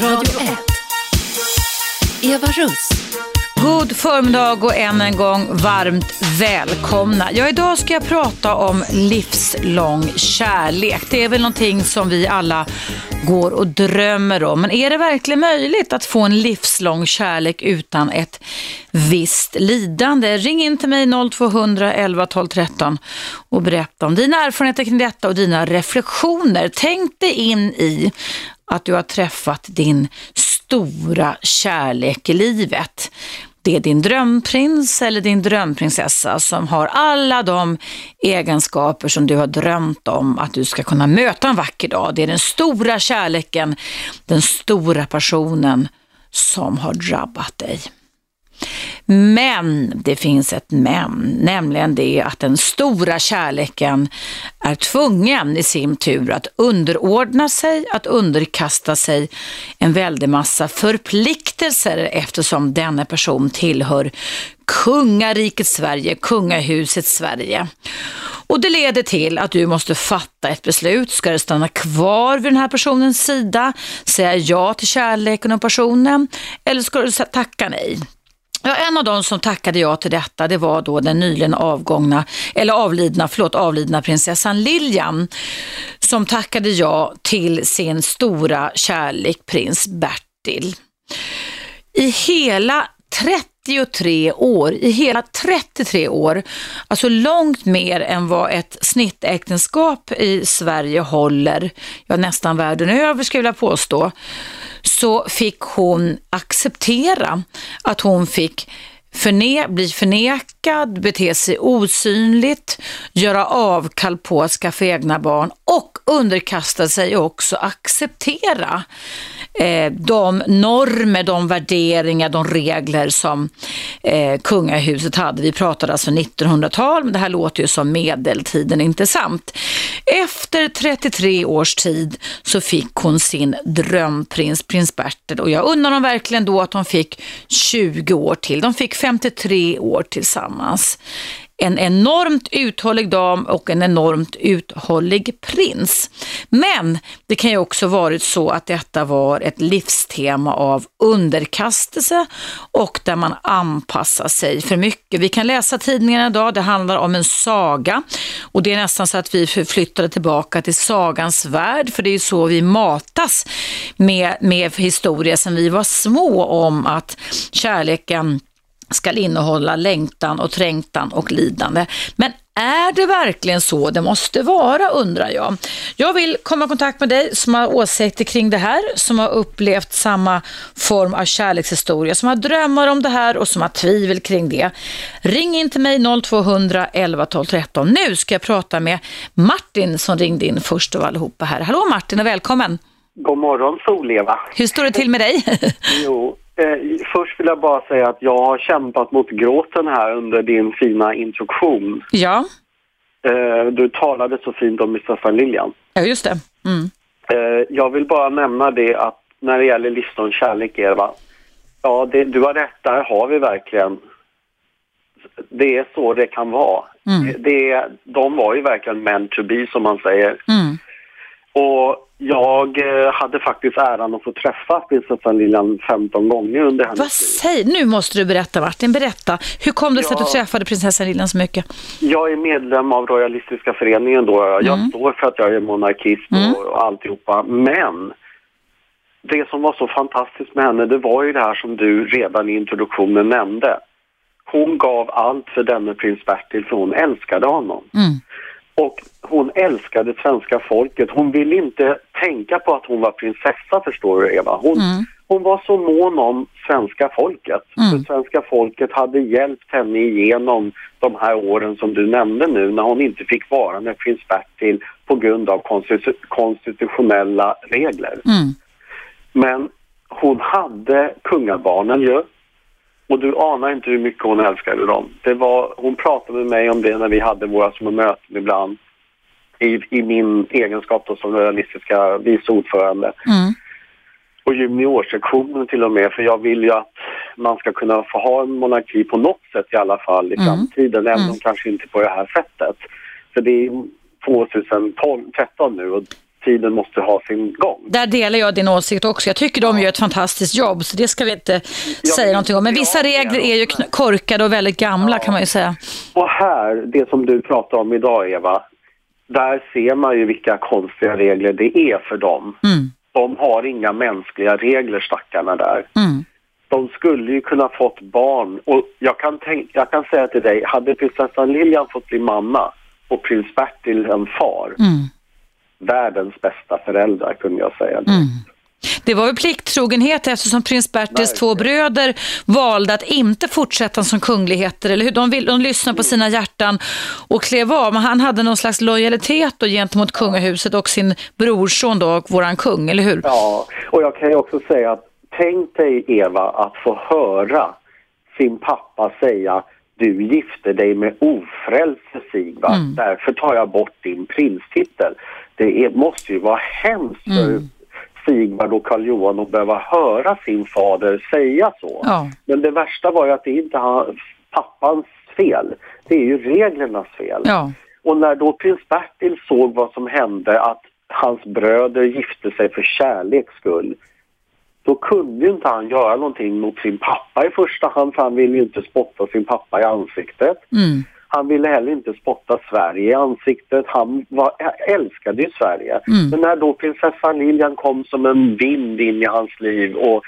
Radio 1. Eva Russ. God förmiddag och än en gång varmt välkomna. Ja, idag ska jag prata om livslång kärlek. Det är väl någonting som vi alla går och drömmer om. Men är det verkligen möjligt att få en livslång kärlek utan ett visst lidande? Ring in till mig 0200 11 12 13 och berätta om dina erfarenheter kring detta och dina reflektioner. Tänk dig in i att du har träffat din stora kärlek i livet. Det är din drömprins eller din drömprinsessa som har alla de egenskaper som du har drömt om att du ska kunna möta en vacker dag. Det är den stora kärleken, den stora passionen som har drabbat dig. Men det finns ett men, nämligen det att den stora kärleken är tvungen i sin tur att underordna sig, att underkasta sig en väldig massa förpliktelser eftersom denna person tillhör kungariket Sverige, kungahuset Sverige. Och det leder till att du måste fatta ett beslut. Ska du stanna kvar vid den här personens sida, säga ja till kärleken och passionen eller ska du tacka nej? Ja, en av de som tackade ja till detta det var då den nyligen avgångna, eller avlidna, förlåt, avlidna prinsessan Lilian som tackade ja till sin stora kärlek prins Bertil. I hela 33 år, i hela 33 år, alltså långt mer än vad ett snittäktenskap i Sverige håller, ja nästan världen över skulle jag vilja påstå, så fick hon acceptera att hon fick förne bli förnekad, bete sig osynligt, göra avkall på att skaffa egna barn och underkasta sig och också acceptera eh, de normer, de värderingar, de regler som eh, kungahuset hade. Vi pratade alltså 1900-tal, men det här låter ju som medeltiden, inte sant? Efter 33 års tid så fick hon sin drömprins, prins Bertel, och jag undrar dem verkligen då att de fick 20 år till. De fick 53 år tillsammans en enormt uthållig dam och en enormt uthållig prins. Men det kan ju också varit så att detta var ett livstema av underkastelse och där man anpassar sig för mycket. Vi kan läsa tidningarna idag, det handlar om en saga och det är nästan så att vi förflyttade tillbaka till sagans värld för det är ju så vi matas med, med historia sedan vi var små om att kärleken ska innehålla längtan och trängtan och lidande. Men är det verkligen så det måste vara undrar jag. Jag vill komma i kontakt med dig som har åsikter kring det här, som har upplevt samma form av kärlekshistoria, som har drömmar om det här och som har tvivel kring det. Ring in till mig 0200 11 12 13. Nu ska jag prata med Martin som ringde in först av allihopa här. Hallå Martin och välkommen! God morgon Sol-Eva. Hur står det till med dig? jo, Eh, först vill jag bara säga att jag har kämpat mot gråten här under din fina introduktion. Ja. Eh, du talade så fint om Staffan Liljan. Ja, just det. Mm. Eh, jag vill bara nämna det att när det gäller listan kärlek, Eva, ja, det, du har rätt, där har vi verkligen det är så det kan vara. Mm. Det, de var ju verkligen meant to be som man säger. Mm. Och jag eh, hade faktiskt äran att få träffa prinsessan Lilian 15 gånger under hennes Vad säger Nu måste du berätta Martin, berätta. Hur kom det sig att du träffade prinsessan Lilian så mycket? Jag är medlem av Royalistiska föreningen då. Jag mm. står för att jag är monarkist och, mm. och alltihopa. Men det som var så fantastiskt med henne, det var ju det här som du redan i introduktionen nämnde. Hon gav allt för denne prins Bertil för hon älskade honom. Mm. Och hon älskade svenska folket. Hon ville inte tänka på att hon var prinsessa, förstår du Eva. Hon, mm. hon var så mån om svenska folket. Mm. För svenska folket hade hjälpt henne igenom de här åren som du nämnde nu när hon inte fick vara med prins Bertil på grund av konstitu konstitutionella regler. Mm. Men hon hade kungabarnen ju. Och du anar inte hur mycket hon älskade dem. Det var, hon pratade med mig om det när vi hade våra små möten ibland. I, i min egenskap som realistiska vice ordförande. Mm. Och juniorsektionen till och med, för jag vill ju att man ska kunna få ha en monarki på något sätt i alla fall i mm. framtiden, även om mm. kanske inte på det här sättet. För det är 2012, 13 nu och tiden måste ha sin gång. Där delar jag din åsikt också. Jag tycker de gör ett fantastiskt jobb, så det ska vi inte säga någonting om. Men vissa regler är ju korkade och väldigt gamla kan man ju säga. Och här, det som du pratar om idag Eva, där ser man ju vilka konstiga regler det är för dem. Mm. De har inga mänskliga regler stackarna där. Mm. De skulle ju kunna fått barn och jag kan, tänk, jag kan säga till dig, hade prinsessan Lilian fått bli mamma och prins Bertil en far, Mm. Världens bästa föräldrar kunde jag säga. Mm. Det var väl plikttrogenhet eftersom prins Bertils två bröder valde att inte fortsätta som kungligheter, eller hur? De, vill, de lyssnade på sina hjärtan och klev av, men han hade någon slags lojalitet då gentemot kungahuset och sin brorson då, och våran kung, eller hur? Ja, och jag kan ju också säga att tänk dig Eva att få höra sin pappa säga du gifte dig med ofrälse Sigvard, Mm. därför tar jag bort din prinstitel. Det är, måste ju vara hemskt för Mm. Sigvard och Karl Johan att behöva höra sin fader säga så. Ja. Men det värsta var ju att det inte är pappans fel, det är ju reglernas fel. Ja. Och när då prins Bertil såg vad som hände, att hans bröder gifte sig för kärleks skull, då kunde ju inte han göra någonting mot sin pappa i första hand, för han ville ju inte spotta sin pappa i ansiktet. Mm. Han ville heller inte spotta Sverige i ansiktet. Han var, älskade ju Sverige. Mm. Men när då prinsessan Lilian kom som en vind in i hans liv och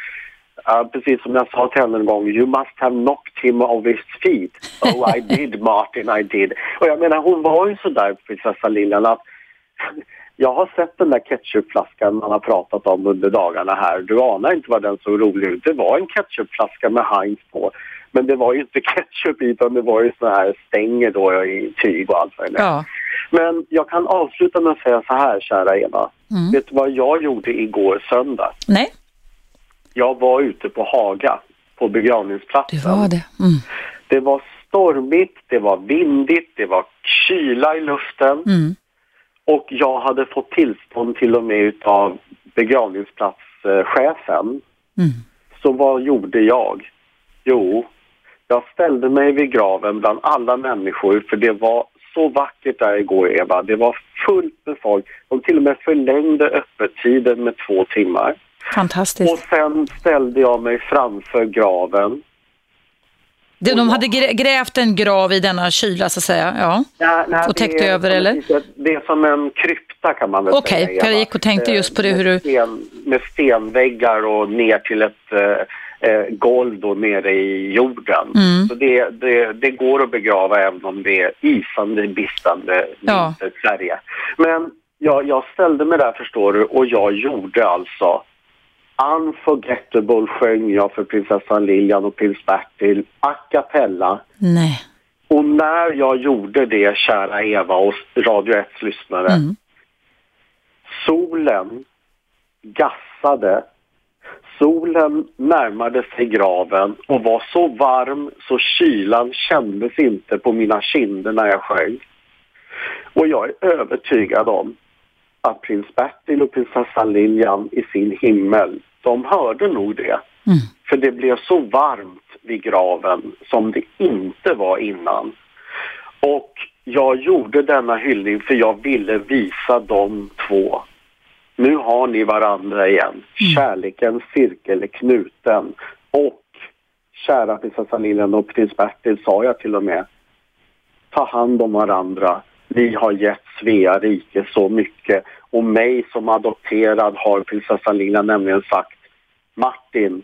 ja, precis som jag sa till henne en gång, you must have knocked him off his feet. Oh I did Martin, I did. Och jag menar hon var ju sådär prinsessan Lilian att jag har sett den där ketchupflaskan man har pratat om under dagarna här. Du anar inte vad den såg rolig ut. Det var en ketchupflaska med Heinz på. Men det var ju inte ketchup i utan det var ju såna här stänger då i tyg och allt vad det. Ja. Men jag kan avsluta med att säga så här, kära Eva. Mm. Vet du vad jag gjorde igår söndag? Nej, Jag var ute på Haga, på begravningsplatsen. det var det. Mm. Det var stormigt, det var vindigt, det var kyla i luften. Mm. Och jag hade fått tillstånd till och med utav begravningsplatschefen. Mm. Så vad gjorde jag? Jo, jag ställde mig vid graven bland alla människor för det var så vackert där igår Eva. Det var fullt med folk. De till och med förlängde öppettiden med två timmar. Fantastiskt. Och sen ställde jag mig framför graven. Det, de hade grä- grävt en grav i denna kyla så att säga. Ja. Nej, nej, Och täckt det är över, eller? Det är som en krypta kan man väl Okej, säga. för jag gick och tänkte just på det, Eh, hur du- Sten, med stenväggar och ner till ett eh, golv då nere i jorden. Mm. Så det, det, det går att begrava även om det är isande, bistande Ja. Sverige. Men jag, jag ställde mig där förstår du och jag gjorde alltså Unforgettable sjöng jag för prinsessan Lilian och prins Bertil a cappella. Nej. Och när jag gjorde det, kära Eva och Radio 1 lyssnare, Mm. solen gassade. Solen närmade sig graven och var så varm så kylan kändes inte på mina kinder när jag sjöng. Och jag är övertygad om att prins Bertil och prinsessan Lilian i sin himmel, de hörde nog det. Mm. För det blev så varmt vid graven som det inte var innan. Och jag gjorde denna hyllning för jag ville visa de två. Nu har ni varandra igen. Kärlekens cirkel är knuten. Och kära prinsessan Lilian och prins Bertil sa jag till och med. Ta hand om varandra. Ni har gett Svea rike så mycket. Och mig som adopterad har prinsessan Lilian nämligen sagt Martin,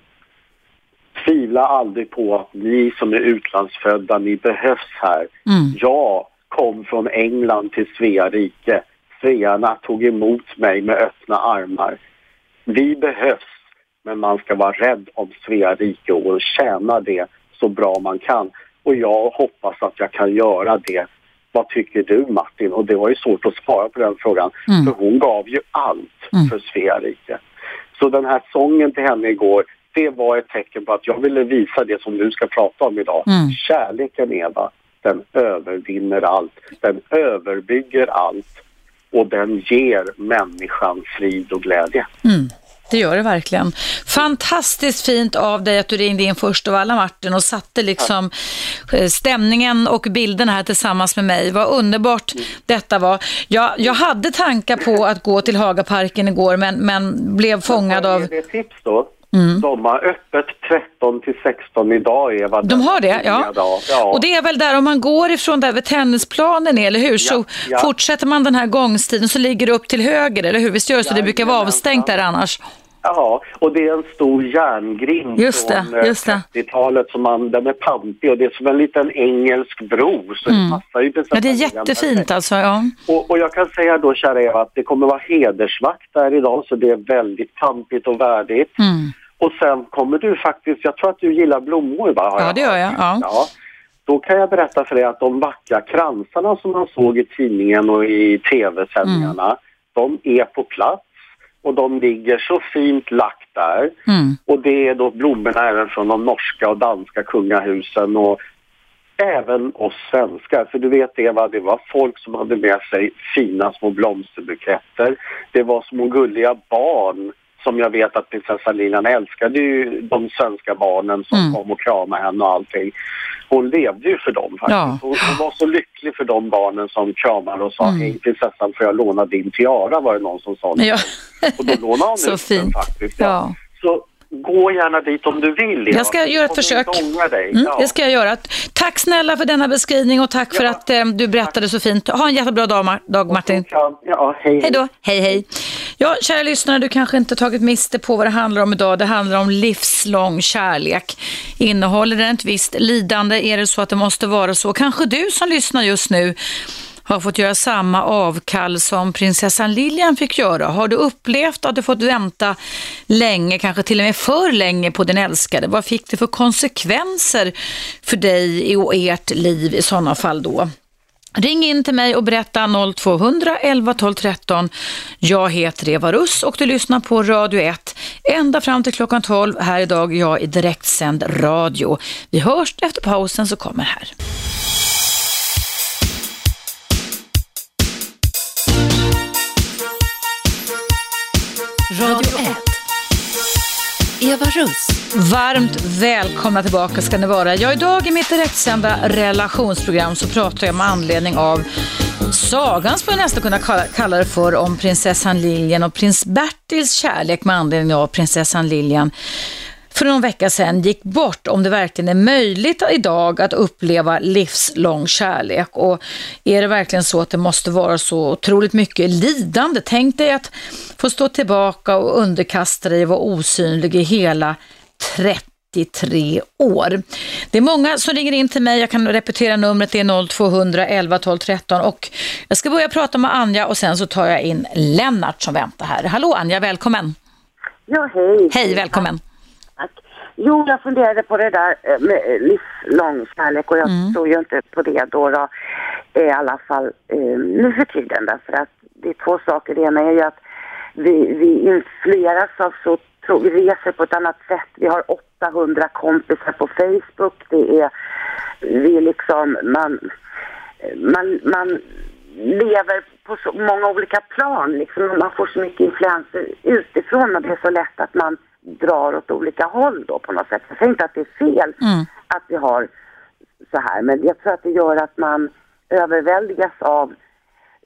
tvivla aldrig på att ni som är utlandsfödda, ni behövs här. Mm. Jag kom från England till Svea rike. Svearna tog emot mig med öppna armar. Vi behövs, men man ska vara rädd om Svea rike och tjäna det så bra man kan. Och jag hoppas att jag kan göra det. Vad tycker du Martin? Och det var ju svårt att svara på den frågan. Mm. För hon gav ju allt Mm. för Svea rike. Så den här sången till henne igår, det var ett tecken på att jag ville visa det som du ska prata om idag. Mm. Kärleken Eva, den övervinner allt. Den överbygger allt och den ger människan frid och glädje. Mm. det gör det verkligen. Fantastiskt fint av dig att du ringde in först av alla Martin och satte liksom eh, stämningen och bilden här tillsammans med mig. Vad underbart detta var. Jag, jag hade tankar på att gå till Hagaparken igår men, men blev fångad av... Är det tips då? Mm. De har öppet 13 till 16 idag, Eva. De har det, ja. ja. Och det är väl där om man går ifrån där vid tennisplanen, eller hur? Så ja, ja. fortsätter man den här gångstiden så ligger det upp till höger, eller hur? Visst gör det så? det brukar vara avstängt där annars. Ja, och det är en stor järngrind just det, från just 30-talet som man, den är pampig och det är som en liten engelsk bro. Så mm. det passar ju ja, det är jättefint alltså. Ja. Och, och, jag kan säga då, kära Eva, att det kommer vara hedersvakt där idag så det är väldigt pampigt och värdigt. Mm. Och sen kommer du faktiskt, jag tror att du gillar blommor va? Ja, det gör jag. Ja. ja. Då kan jag berätta för dig att de vackra kransarna som man såg i tidningen och i tv-sändningarna, mm. de är på plats och de ligger så fint lagt där. Mm. Och det är då blommorna även från de norska och danska kungahusen och även oss svenskar. För du vet Eva, det var folk som hade med sig fina små blomsterbuketter. Det var små gulliga barn som jag vet att prinsessan Lilian älskade ju de svenska barnen som mm. kom och kramade henne och allting. Hon levde ju för dem faktiskt. Ja. Hon, hon, var så lycklig för de barnen som kramade och sa mm. hej prinsessan får jag låna din tiara var det någon som sa. Ja. Och då lånade hon så ut fint. den faktiskt. Ja. Så gå gärna dit om du vill. Jag ska göra ett försök. Mm, ja. Det ska jag göra. Tack snälla för denna beskrivning och tack ja. för att eh, du berättade så fint. Ha en jättebra dag, dag Martin. Ja, hej, hej då. Hej, hej. Ja, kära lyssnare, du kanske inte tagit miste på vad det handlar om idag. Det handlar om livslång kärlek. Innehåller den ett visst lidande? Är det så att det måste vara så? Kanske du som lyssnar just nu har fått göra samma avkall som prinsessan Lilian fick göra. Har du upplevt att du fått vänta länge, kanske till och med för länge på din älskade? Vad fick det för konsekvenser för dig och ert liv i sådana fall då? Ring in till mig och berätta 0200 11 12 13. Jag heter Eva Russ och du lyssnar på Radio 1 ända fram till klockan 12. Här idag jag i direktsänd radio. Vi hörs efter pausen så kommer här. Eva Russ. Varmt välkomna tillbaka ska ni vara. Ja, idag i mitt direktsända relationsprogram så pratar jag med anledning av sagan, som jag nästan kunna kalla det för, om prinsessan Lilian och prins Bertils kärlek med anledning av prinsessan Lilian för någon vecka sedan gick bort om det verkligen är möjligt idag att uppleva livslång kärlek och är det verkligen så att det måste vara så otroligt mycket lidande? Tänk dig att få stå tillbaka och underkasta dig och vara osynlig i hela 33 år. Det är många som ringer in till mig. Jag kan repetera numret. Det är 0200 11 12 13 och jag ska börja prata med Anja och sen så tar jag in Lennart som väntar här. Hallå Anja, välkommen. Ja, hej. Hej, välkommen. Jo, jag funderade på det där eh, med eh, livslång kärlek och jag mm. tror ju inte på det då, då i alla fall eh, nu för tiden därför att det är två saker. Det ena är ju att vi, vi influeras av så tro, vi reser på ett annat sätt. Vi har 800 kompisar på Facebook. Det är, vi liksom, man, man, man lever på så många olika plan liksom. Man får så mycket influenser utifrån och det är så lätt att man drar åt olika håll då på något sätt. Jag säger inte att det är fel mm. att vi har så här, men jag tror att det gör att man överväldigas av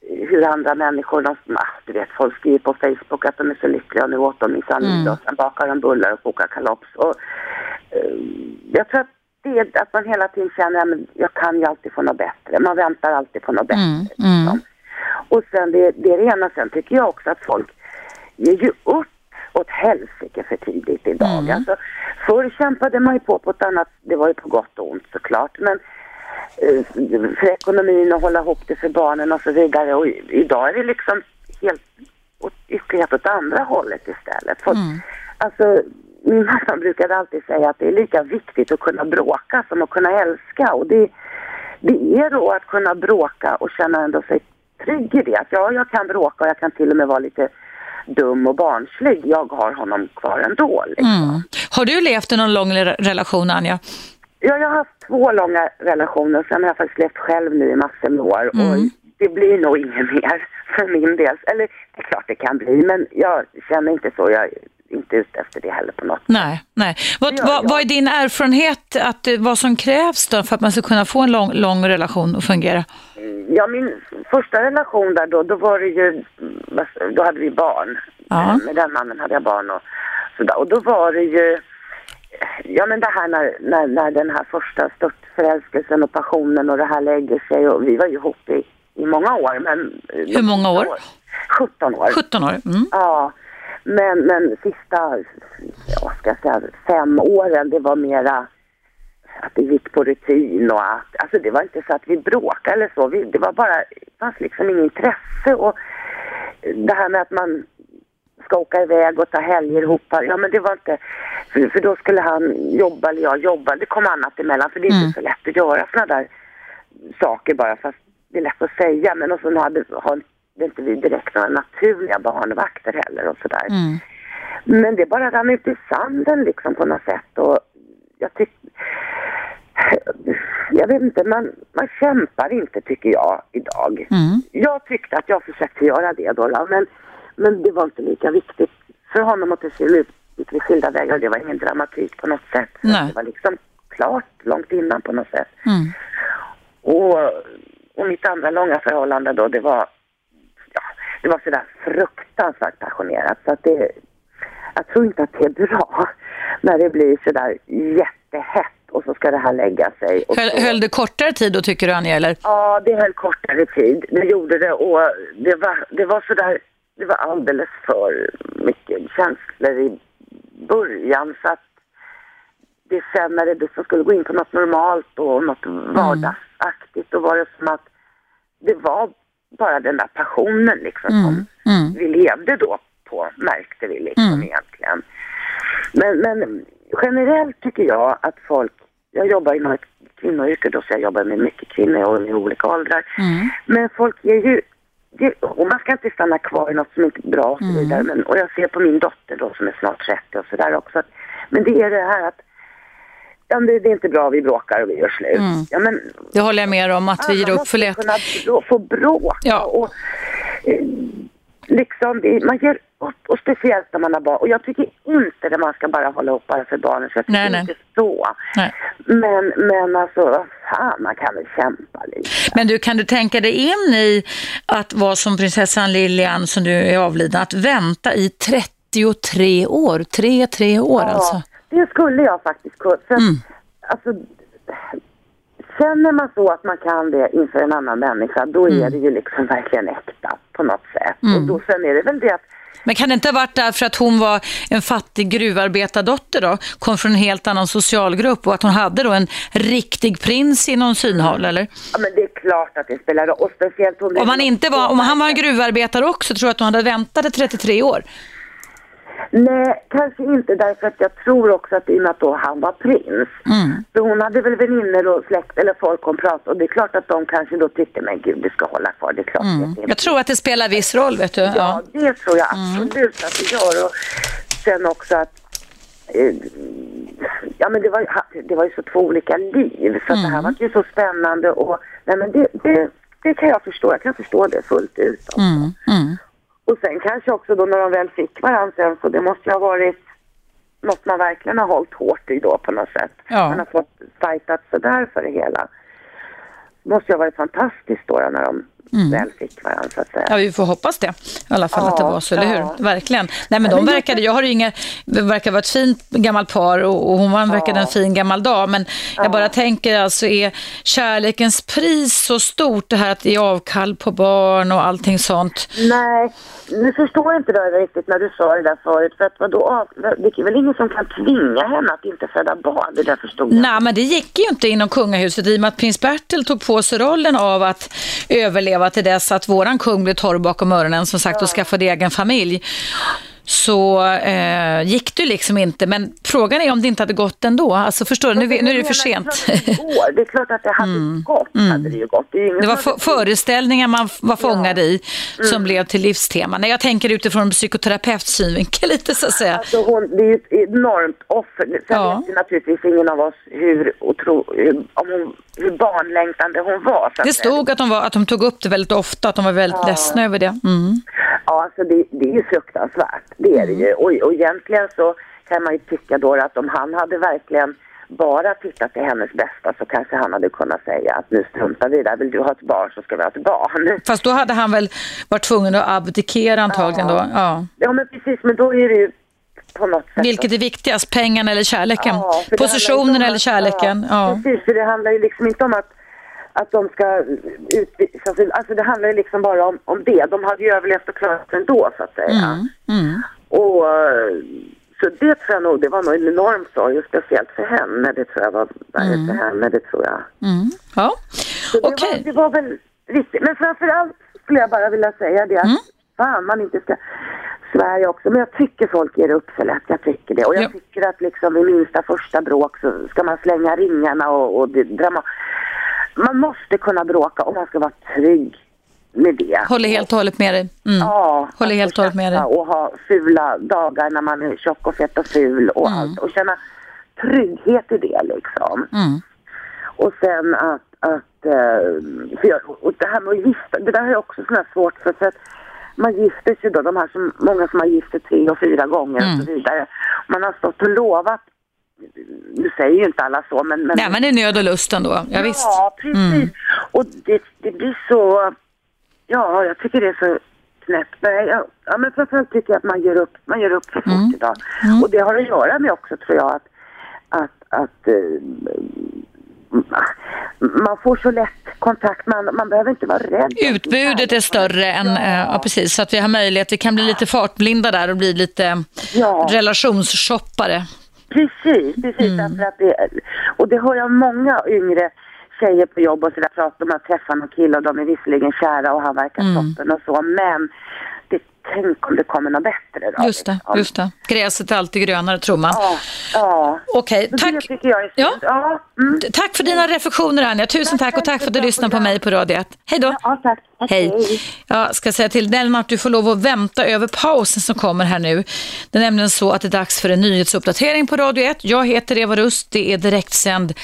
hur andra människor, de, ah, du vet folk skriver på Facebook att de är så lyckliga och nu åt de minsann mm. och sen bakar de bullar och kokar kalops. Och, uh, jag tror att det är att man hela tiden känner att jag kan ju alltid få något bättre. Man väntar alltid på något mm. bättre. Mm. Liksom. Och sen det, det är det ena. Sen tycker jag också att folk ger ju upp åt helsike för tidigt idag. Mm. Alltså, förr kämpade man ju på på ett annat, det var ju på gott och ont såklart, men eh, för ekonomin och hålla ihop det för barnen och så vidare. Och idag är det liksom helt ytterlighet åt andra hållet istället. För, mm. Alltså, min mamma brukade alltid säga att det är lika viktigt att kunna bråka som att kunna älska. Och det, det är då att kunna bråka och känna ändå sig trygg i det. Att ja, jag kan bråka och jag kan till och med vara lite dum och barnslig. Jag har honom kvar ändå. Liksom. Mm. Har du levt i någon lång relation, Anja? Ja, jag har haft två långa relationer. Sen har jag faktiskt levt själv nu i massor med år. Mm. Och det blir nog ingen mer för min del. Eller det är klart det kan bli, men jag känner inte så. Jag inte ute efter det heller på något Nej, nej. Vad, Ja, vad, ja. vad är din erfarenhet, att, eh, vad som krävs då för att man ska kunna få en lång, lång relation att fungera? Ja, min första relation där då, då var det ju, vad- då hade vi barn. Ja. Med den mannen hade jag barn och sådär. Och då var det ju, ja men det här när, när, när den här första störtförälskelsen och passionen och det här lägger sig och vi var ju ihop i, i många år. Men, Hur många år? 17 år. 17 år? Mm. Ja, men, men sista, ja, ska jag säga, fem åren det var mera att det gick på rutin och att, alltså det var inte så att vi bråkade eller så, vi, det var bara, det fanns liksom inget intresse. Och det här med att man ska åka iväg och ta helger ihop, ja men det var inte, för, för då skulle han jobba eller jag jobba, det kom annat emellan för det är Mm. inte så lätt att göra sådana där saker bara fast det är lätt att säga. Men och så hade, har inte vi direkt några naturliga barnvakter heller och sådär. Mm. Men det bara rann ut i sanden liksom på något sätt och jag tycker jag vet inte, man, man kämpar inte tycker jag idag. Mm. Jag tyckte att jag försökte göra det då, men, men det var inte lika viktigt för honom att det skulle ut gick vi skilda vägar. Det var ingen dramatik på något sätt. Det var liksom klart långt innan på något sätt. Mm. Och, och mitt andra långa förhållande då, det var, det var sådär fruktansvärt passionerat. Så att det, jag tror inte att det är bra när det blir sådär jättehett och så ska det här lägga sig. Och Höll, så, höll det kortare tid då tycker du Anja, eller? Ja, det höll kortare tid. Det gjorde det och det var, det var sådär, det var alldeles för mycket känslor i början så att det sen när det liksom skulle gå in på något normalt och något vardagsaktigt då var det som att det var bara den där passionen liksom som Mm. vi levde då på märkte vi liksom Mm. egentligen. Men, men generellt tycker jag att folk, jag jobbar inom ett kvinnoyrke då så jag jobbar med mycket kvinnor och i olika åldrar. Mm. Men folk ger ju, det, och man ska inte stanna kvar i något som inte är bra och så Mm. vidare. Men, och jag ser på min dotter då som är snart 30 och sådär också. Att, men det är det här att ja, det, det är inte bra, vi bråkar och vi gör slut. Mm. Ja, men Det håller jag med om, att vi ger upp för måste lätt. kunna brå, få bråka Ja. och eh, liksom, man ger upp och speciellt när man har barn. Och jag tycker inte att man ska bara hålla upp bara för barnen, så jag tycker Nej, nej. inte så. Nej. Men, men alltså, vad fan, man kan väl kämpa lite. Men du, kan du tänka dig in i att vara som prinsessan Lilian som du är avliden, att vänta i 33 år, tre, tre år alltså? Det skulle jag faktiskt kunna. För, Mm. alltså, känner man så att man kan det inför en annan människa, då Mm. är det ju liksom verkligen äkta på något sätt. Och då sen är det väl det att Men kan det inte ha varit därför att hon var en fattig gruvarbetardotter då, kom från en helt annan socialgrupp och att hon hade då en riktig prins inom synhåll, eller? Ja men det är klart att det spelar roll. Och speciellt det Om, han inte var, om han var en gruvarbetare också, tror du att hon hade väntat i 33 år? Nej, kanske inte därför att jag tror också att i och med att då han var prins. Mm. Så hon hade väl vänner och släkt eller folk hon pratade och det är klart att de kanske då tyckte men gud det ska hålla kvar, det är klart det är inte. Jag tror att det spelar viss roll, vet du. Ja, Ja. det tror jag absolut att det gör. Och sen också att eh, Ja men det var, det var ju så två olika liv så det här var ju så spännande och nej men det, det, det kan jag förstå, jag kan förstå det fullt ut. Alltså. Mm, mm. Och sen kanske också då när de väl fick varandra sen så det måste ju ha varit något man verkligen har hållit hårt i då på något sätt. Ja. Man har fått fightat sådär för det hela. Det måste ju ha varit fantastiskt då, när de väl fick varandra så att säga. Ja, vi får hoppas det. I alla fall Ja, att det var så, eller ja. hur? Verkligen. Nej, men de verkade, jag har inga, det verkar vara ett fint gammalt par och, och hon var, verkade en fin gammal dag. Men jag bara tänker alltså, är kärlekens pris så stort det här att ge avkall på barn och allting sånt? Nej, nu förstår jag inte det riktigt när du sa det där förut. För att vadå, det är väl ingen som kan tvinga henne att inte föda barn? Det där förstod jag. Nej, men det gick ju inte inom kungahuset i och med att prins Bertil tog på sig rollen av att överleva till dess att våran kung blev torr bakom öronen som sagt och skaffade egen familj. Så eh, gick det liksom inte, men frågan är om det inte hade gått ändå. Alltså förstår du, nu, nu är det för sent. Det är klart att det är klart att det hade gått. Hade det, ju gått. Det, Det var hade- föreställningar man var fångad i som blev till livstema. Nej, jag tänker utifrån en psykoterapeuts synvinkel lite så att säga. Alltså hon, det är ett enormt offer. Sen Ja. vet naturligtvis ingen av oss hur, otro, om hon, hur barnlängtande hon var. Det stod att de, var, att de tog upp det väldigt ofta, att de var väldigt ledsna över det. Mm. Ja, alltså det, det är ju fruktansvärt. Det är det ju. Och, och egentligen så kan man ju tycka då att om han hade verkligen bara tittat till hennes bästa så kanske han hade kunnat säga att nu struntar vi där, vill du ha ett barn så ska vi ha ett barn. Fast då hade han väl varit tvungen att abdikera antagligen Ja. då? Ja. Ja men precis, men då är det ju på något sätt... Vilket är viktigast, pengarna eller kärleken? Ja, Positionen eller kärleken? Ja. Precis, för det handlar ju liksom inte om att, att de ska utvisas. Alltså det handlar ju liksom bara om, om det. De hade ju överlevt och klarat sig ändå så att säga. Mm. Och eh, så det tror jag nog, det var nog en enorm sorg och speciellt för henne. Det tror jag var värre för henne, det tror jag. Mm. ja. Okej. var, det var väl viktigt. Men framförallt skulle jag bara vilja säga det att Mm. fan man inte ska Sverige också. Men jag tycker folk ger upp för lätt. Jag tycker det. Och jag Ja. tycker att liksom vid minsta första bråk så ska man slänga ringarna och, och det, drama. Man måste kunna bråka och man ska vara trygg med det. Håller helt och hållet med dig. Mm. Ja, Håller att helt och hållet med dig. Och ha fula dagar när man är tjock och fet och ful och Mm. allt. Och känna trygghet i det liksom. Mm. Och sen att, att eh, för jag, och det här med att gifta, det där är också sådär svårt för, för att man gifter sig då, de här som, många som har gift sig tre och fyra gånger Mm. och så vidare. Man har stått och lovat, nu säger ju inte alla så men... men Nej, men det är nöd och lust ändå. Ja, visst. Ja, precis. Mm. Och det, det blir så, ja jag tycker det är så knäppt. Ja, ja men framförallt tycker jag att man gör upp, man gör upp för fort Mm. idag. Och det har att göra med också tror jag att, att, att eh, man får så lätt kontakt, man, man behöver inte vara rädd. Utbudet är större än, eh, ja precis, så att vi har möjlighet, vi kan bli lite fartblinda där och bli lite Ja. relationsshoppare. Precis, precis. Därför att det, och det hör jag många yngre tjejer på jobb och sådär prata om att träffa någon kille och de är visserligen kära och han verkar toppen och så men det, tänk om det kommer något bättre då. Just det, liksom. just det. Gräset är alltid grönare tror man. Ja, ja. Okej, Det tack. tycker jag är Ja. Ja, mm. Tack för dina reflektioner Anja. Tusen tack och tack för att du lyssnade på mig på Radio 1. Hej då. ja tack. tack. Hej. Jag ska säga till Lennart du får lov att vänta över pausen som kommer här nu. Det är nämligen så att det är dags för en nyhetsuppdatering på Radio 1. Jag heter Eva Rust, det är direktsänd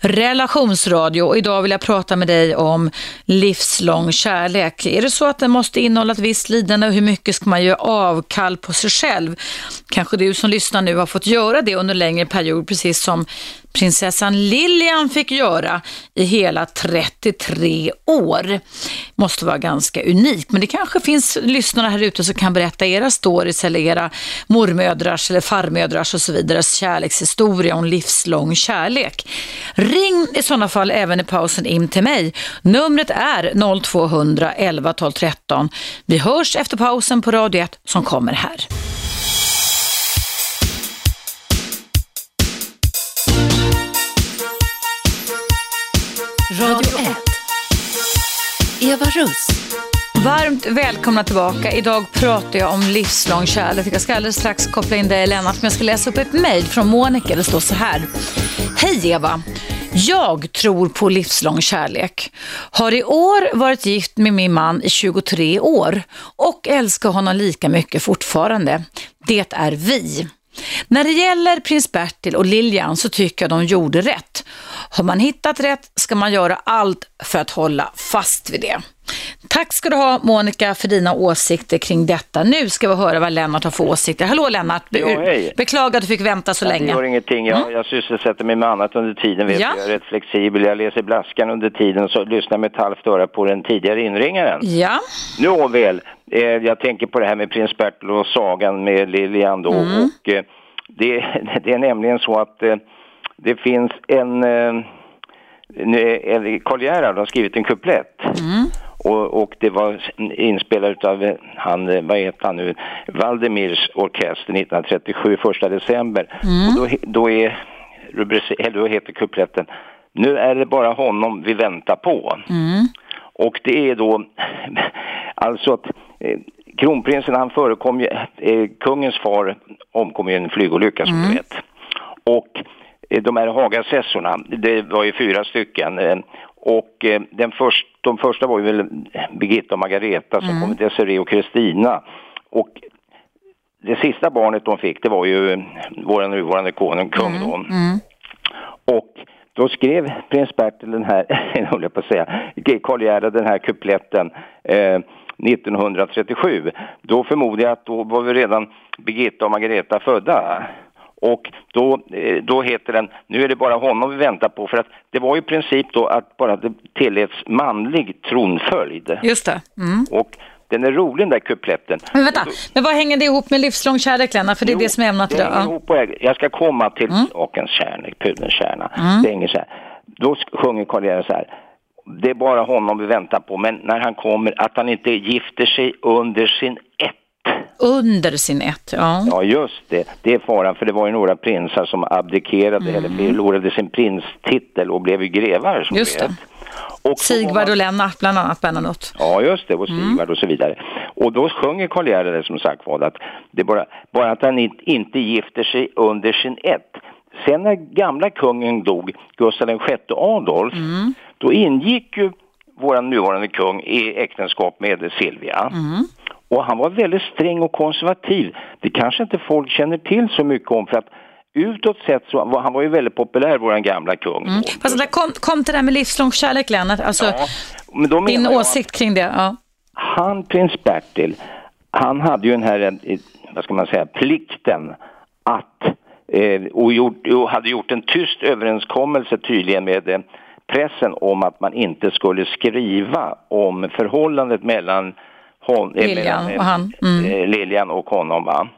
relationsradio och idag vill jag prata med dig om livslång kärlek. Är det så att den måste innehålla ett visst lidande och hur mycket ska man göra avkall på sig själv? Kanske du som lyssnar nu har fått göra det under en längre period, precis som prinsessan Lilian fick göra i hela 33 år. Måste vara ganska unikt, men det kanske finns lyssnare här ute som kan berätta era stories eller era mormödrars eller farmödrars och så vidare kärlekshistoria om livslång kärlek. Ring i sådana fall även i pausen in till mig. Numret är 0200 11 12 13. Vi hörs efter pausen på Radio 1 som kommer här. Radio 1. Eva Russ. Varmt välkomna tillbaka. Idag pratar jag om livslång kärlek. Jag ska alldeles strax koppla in dig Lennart, men jag ska läsa upp ett mejl från Monica. Det står så här. Hej Eva! Jag tror på livslång kärlek. Har i år varit gift med min man i 23 år och älskar honom lika mycket fortfarande. Det är vi. När det gäller prins Bertil och Lilian så tycker jag de gjorde rätt. Har man hittat rätt ska man göra allt för att hålla fast vid det. Tack ska du ha Monica för dina åsikter kring detta. Nu ska vi höra vad Lennart har för åsikter. Hallå Lennart, Ja, hej. beklagar att du fick vänta så Det länge. gör ingenting. Jag, jag sysselsätter mig med annat under tiden. Vet Ja. Jag är rätt flexibel. Jag läser Blaskan under tiden så lyssnar med ett halvt öra på den tidigare inringaren. Ja, Nåväl, eh, jag tänker på det här med prins Bertil och sagan med Lilian då. Och, eh, det, det är nämligen så att eh, det finns en... Eh, Karl Gerhard har skrivit en kuplett. Och, och det var inspelat av eh, han, eh, vad heter han nu, Valdemirs orkester 1937, första december. Och då, då, är då heter kupletten Nu är det bara honom vi väntar på. Och det är då alltså att eh, kronprinsen han förekom ju, eh, kungens far omkom i en flygolycka som du vet. Och eh, de här Hagasessorna, det var ju fyra stycken. Och eh, den först, de första var ju väl Birgitta och Margareta, sen kom Desiree och Kristina. Och det sista barnet de fick, det var ju vår nuvarande konung, kung då. Och då skrev prins Bertil den här, höll jag på att säga, Karl Gerhard den här kupletten. Eh, 1937. Då förmodar jag att då var vi redan Birgitta och Margareta födda. Och då, eh, då heter den, nu är det bara honom vi väntar på, för att det var ju i princip då att bara det tilläts manlig tronföljd. Just det. Mm. Och den är rolig den där kupletten. Men vänta, men vad hänger det ihop med livslång kärlek Lennart? För det är Jo, det som är ämnat idag. ihop och jag ska komma till Mm. sakens kärna, pudelns kärna. Det hänger så här. Då sjunger Karl så här. Det är bara honom vi väntar på, men när han kommer, att han inte gifter sig under sin. Under sin ett, ja. Ja, just det. Det är faran, för det var ju några prinsar som abdikerade eller förlorade sin prinstitel och blev ju grevar. Som Just det. Och Sigvard var och Lennart bland annat, Bernadotte. Ja, just det, och Sigvard och så vidare. Och då sjunger Karl Gerhard som sagt var att det bara, bara att han inte- gifter sig under sin ett. Sen när gamla kungen dog, Gustav VI Adolf, då ingick ju vår nuvarande kung i äktenskap med Silvia. Och han var väldigt sträng och konservativ. Det kanske inte folk känner till så mycket om för att utåt sett så var han var ju väldigt populär, vår gamla kung. Mm. Fast där kom, kom till det här med livslång kärlek Lennart, alltså Ja, din menar jag åsikt kring det. Ja. han, prins Bertil, han hade ju den här, eh, vad ska man säga, plikten att, eh, och, gjort, och hade gjort en tyst överenskommelse tydligen med eh, pressen om att man inte skulle skriva om förhållandet mellan hon, Lilian eh, och han. Mm. eh, Lilian och honom. Va?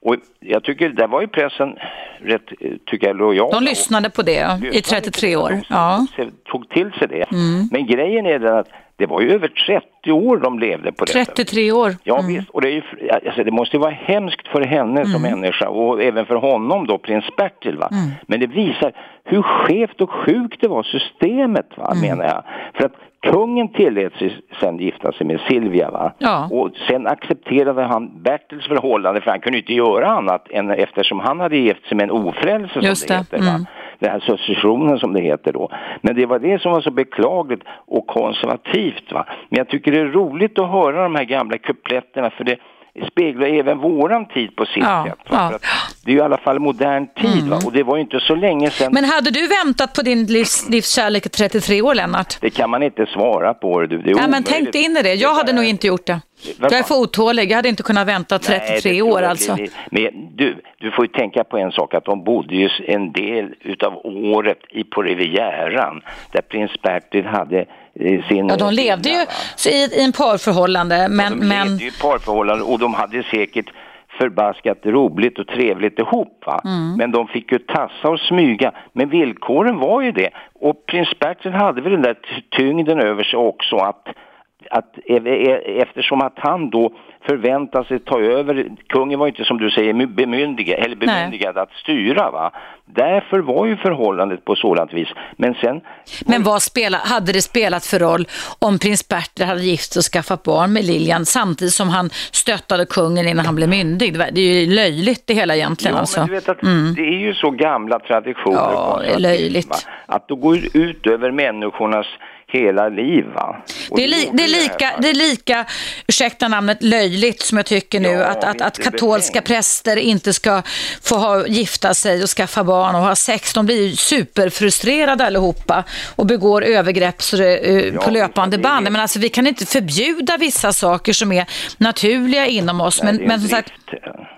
Och jag tycker, där var ju pressen rätt, eh, tycker jag, lojal. De lyssnade på det ja, i 33 år. Ja. Tog till sig det. Mm. Men grejen är den att det var ju över 30 år de levde på det sättet. 33 år. Ja visst, och det, är ju, alltså, det måste ju vara hemskt för henne som Mm. människa och även för honom då, prins Bertil. Va? Men det visar hur skevt och sjukt det var systemet, va, Mm. menar jag. För att kungen tillät sig sen gifta sig med Silvia va? Ja. och sen accepterade han Bertils förhållande för han kunde inte göra annat än eftersom han hade gift sig med en ofrälse som Just det, det, heter. Va? mm. Den här successionen som det heter då. Men det var det som var så beklagligt och konservativt. Va? Men jag tycker det är roligt att höra de här gamla kupletterna för det speglar även våran tid på sitt Ja, sätt. Ja. Mm. Det är ju i alla fall modern tid va? och det var ju inte så länge sedan. Men hade du väntat på din livs, livskärlek i 33 år Lennart? Det kan man inte svara på. Du. Det är Nej, men tänk dig in i det. Jag hade nog inte gjort det. Jag är för otålig. Jag hade inte kunnat vänta 33 Nej, år alltså. Men du, du får ju tänka på en sak att de bodde ju en del utav året i, på Rivieran där prins Bertil hade eh, sin... Ja, de levde ju i, i en parförhållande, men, de men levde ju i parförhållanden och de hade säkert förbaskat roligt och trevligt ihop. Va? Mm. Men de fick ju tassa och smyga. Men villkoren var ju det. Och prins Bertil hade väl den där ty- tyngden över sig också att, att e- e- eftersom att han då förväntar sig ta över, kungen var inte som du säger my- bemyndigad, eller Nej. bemyndigad att styra va. Därför var ju förhållandet på sådant vis. Men sen Men vad spela, hade det spelat för roll om prins Bertil hade gift sig och skaffat barn med Lilian samtidigt som han stöttade kungen innan han blev myndig? Det var- det är ju löjligt det hela egentligen. Ja, alltså. men du vet att det är ju så gamla traditioner. Ja, det är löjligt. va? Att då går ut över människornas hela liv. Det är, li, det, är lika, det är lika, ursäkta namnet, löjligt som jag tycker nu Ja, att, att, att katolska präster inte ska få ha, gifta sig och skaffa barn och ha sex. De blir ju superfrustrerade allihopa och begår övergrepp så det, eh, Ja, på löpande band. Men alltså, vi kan inte förbjuda vissa saker som är naturliga inom oss. Nej, men, men som sagt.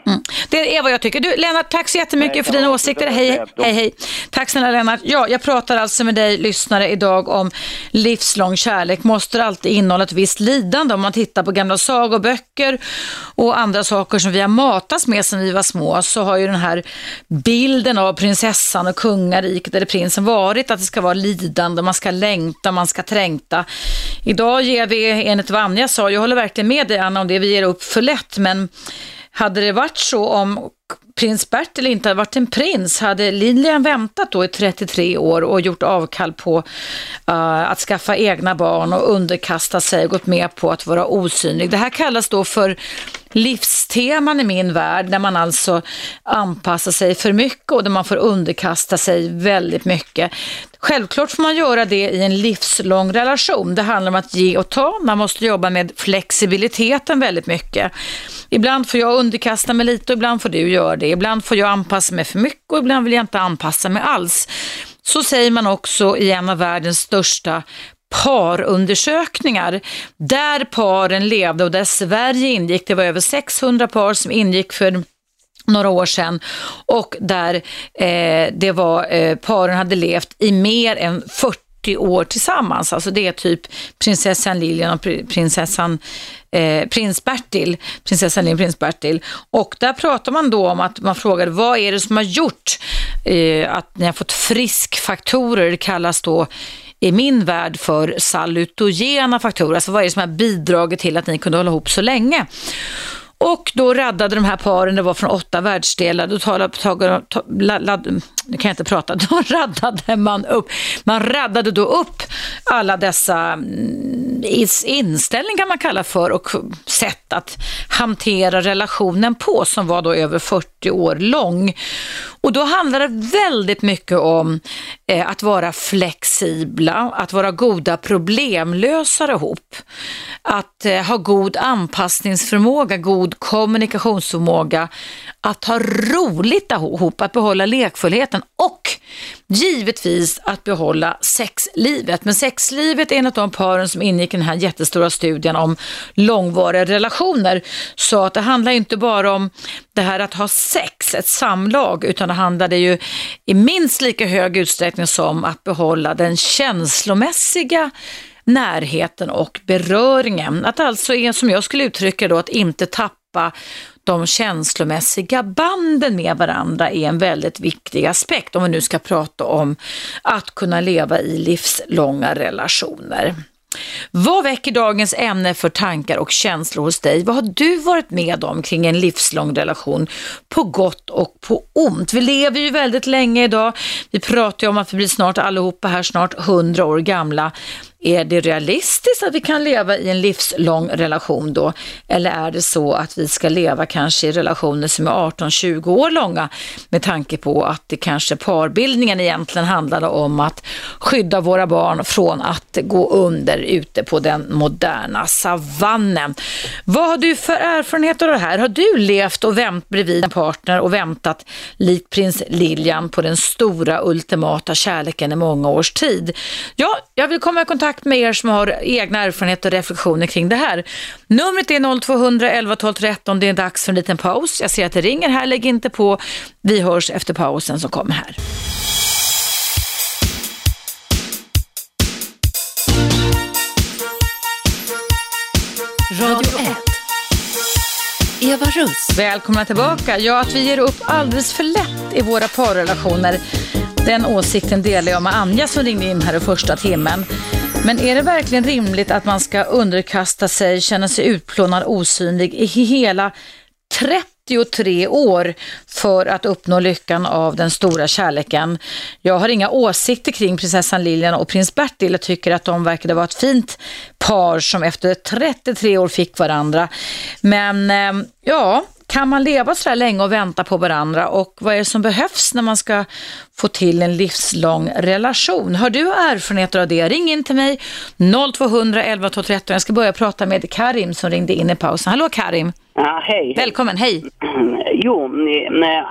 Mm. Det är vad jag tycker. Du, Lennart, tack så jättemycket Nej, för dina åsikter. Hej, hej, hej. Tack snälla Lennart. Ja, jag pratar alltså med dig lyssnare idag om livslång kärlek. Måste alltid innehålla ett visst lidande om man tittar på gamla sagoböcker och andra saker som vi har matats med sedan vi var små så har ju den här bilden av prinsessan och kungariket eller prinsen varit att det ska vara lidande, man ska längta, man ska trängta. Idag ger vi, enligt vad Anja sa, jag håller verkligen med dig Anna om det, vi ger upp för lätt men hade det varit så om prins Bertil inte hade varit en prins, hade Lilian väntat då i 33 år och gjort avkall på uh, att skaffa egna barn och underkasta sig och gått med på att vara osynlig. Det här kallas då för livsteman i min värld, när man alltså anpassar sig för mycket och där man får underkasta sig väldigt mycket. Självklart får man göra det i en livslång relation. Det handlar om att ge och ta. Man måste jobba med flexibiliteten väldigt mycket. Ibland får jag underkasta mig lite och ibland får du göra det. Ibland får jag anpassa mig för mycket och ibland vill jag inte anpassa mig alls. Så säger man också i en av världens största parundersökningar där paren levde och där Sverige ingick. Det var över 600 par som ingick för några år sedan och där eh, det var, eh, paren hade levt i mer än 40 år tillsammans. Alltså det är typ prinsessan Lilian och prinsessan eh, prins Bertil, prinsessan Lilian prins Bertil. Och där pratar man då om att man frågade vad är det som har gjort eh, att ni har fått friskfaktorer, det kallas då i min värld för salutogena faktorer. Alltså vad är det som har bidragit till att ni kunde hålla ihop så länge? Och då räddade de här paren, det var från åtta världsdelar, då talade, talade, talade, nu kan jag inte prata, då räddade man upp, man räddade då upp alla dessa mm, inställningar inställning kan man kalla för och sätt att hantera relationen på som var då över 40 år lång. Och då handlar det väldigt mycket om eh, att vara flexibla, att vara goda problemlösare ihop, att eh, ha god anpassningsförmåga, god kommunikationsförmåga, att ha roligt ihop, att behålla lekfullheten och givetvis att behålla sexlivet. Men sexlivet är en av de paren som ingick i den här jättestora studien om långvariga relationer. Så att det handlar inte bara om det här att ha sex, ett samlag, utan det handlade ju i minst lika hög utsträckning som att behålla den känslomässiga närheten och beröringen. Att alltså är, som jag skulle uttrycka då, att inte tappa de känslomässiga banden med varandra är en väldigt viktig aspekt om vi nu ska prata om att kunna leva i livslånga relationer. Vad väcker dagens ämne för tankar och känslor hos dig? Vad har du varit med om kring en livslång relation på gott och på ont? Vi lever ju väldigt länge idag. Vi pratar ju om att vi blir snart allihopa här snart 100 år gamla. Är det realistiskt att vi kan leva i en livslång relation då? Eller är det så att vi ska leva kanske i relationer som är 18-20 år långa med tanke på att det kanske parbildningen egentligen handlade om att skydda våra barn från att gå under ute på den moderna savannen. Vad har du för erfarenhet av det här? Har du levt och vänt bredvid en partner och väntat likt prins Lilian på den stora ultimata kärleken i många års tid? Ja, jag vill komma i kontakt kontakt med er som har egna erfarenheter och reflektioner kring det här. Numret är 0200 11 12 13. Det är dags för en liten paus. Jag ser att det ringer här, lägg inte på. Vi hörs efter pausen som kommer här. Radio 1. Eva Russ. Välkomna tillbaka. Ja, att vi ger upp alldeles för lätt i våra parrelationer. Den åsikten delar jag med Anja som ringde in här i första timmen. Men är det verkligen rimligt att man ska underkasta sig, känna sig utplånad, osynlig i hela 33 år för att uppnå lyckan av den stora kärleken. Jag har inga åsikter kring prinsessan Lilian och prins Bertil. Jag tycker att de verkade vara ett fint par som efter 33 år fick varandra. Men eh, ja, kan man leva så här länge och vänta på varandra och vad är det som behövs när man ska få till en livslång relation? Har du erfarenheter av det? Ring in till mig 0200 11 12 13. Jag ska börja prata med Karim som ringde in i pausen. Hallå Karim! Ja, hej. Välkommen, hej! Jo,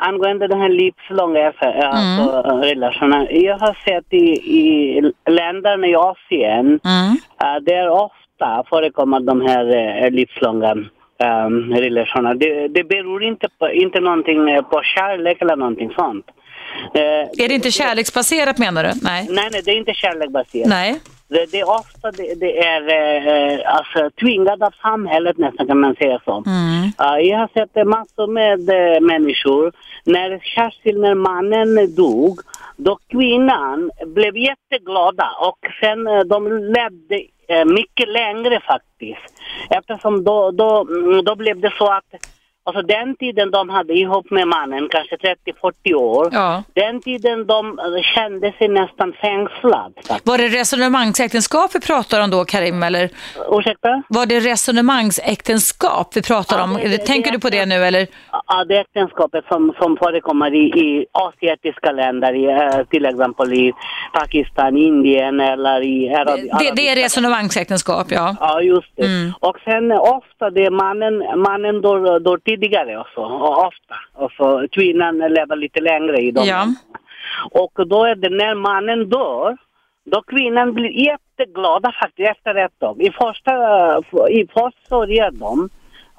angående den här livslånga mm. alltså, relationen. Jag har sett i, i länderna i Asien, mm. uh, det är ofta förekommer de här uh, livslånga um, relationer. Det, det beror inte på inte någonting eh, på kärlek eller någonting sånt. Uh, är det inte kärleksbaserat menar du? Nej, nej, nej det är inte kärleksbaserat. Nej. Det, det, är ofta det, det är eh, alltså, tvingat av samhället nästan kan man säga så. Mm. Uh, jag har sett massor med eh, människor, när särskilt när mannen dog, då kvinnan blev jätteglada och sen eh, de levde eh, Eh, mycket längre faktiskt. Eftersom då, då, då blev det så att Alltså den tiden de hade ihop med mannen, kanske 30-40 år, ja. den tiden de kände sig nästan fängslad. Var det resonemangsäktenskap vi pratar om då, Karim? Eller? Ursäkta? Var det resonemangsäktenskap vi pratar ja, om? Det, det, Tänker det, du på det nu eller? Ja, det äktenskapet som, som förekommer i, i asiatiska länder, i, uh, till exempel i Pakistan, Indien eller i Arab, det, det är resonemangsäktenskap, ja. Ja, just det. Mm. Och sen ofta det mannen, mannen då, då till tidigare också, och ofta. Och så kvinnan lever lite längre i dem. Ja. Och då är det när mannen dör, Då kvinnan blir jätteglada faktiskt efter ett tag. I första, i först sörjer de.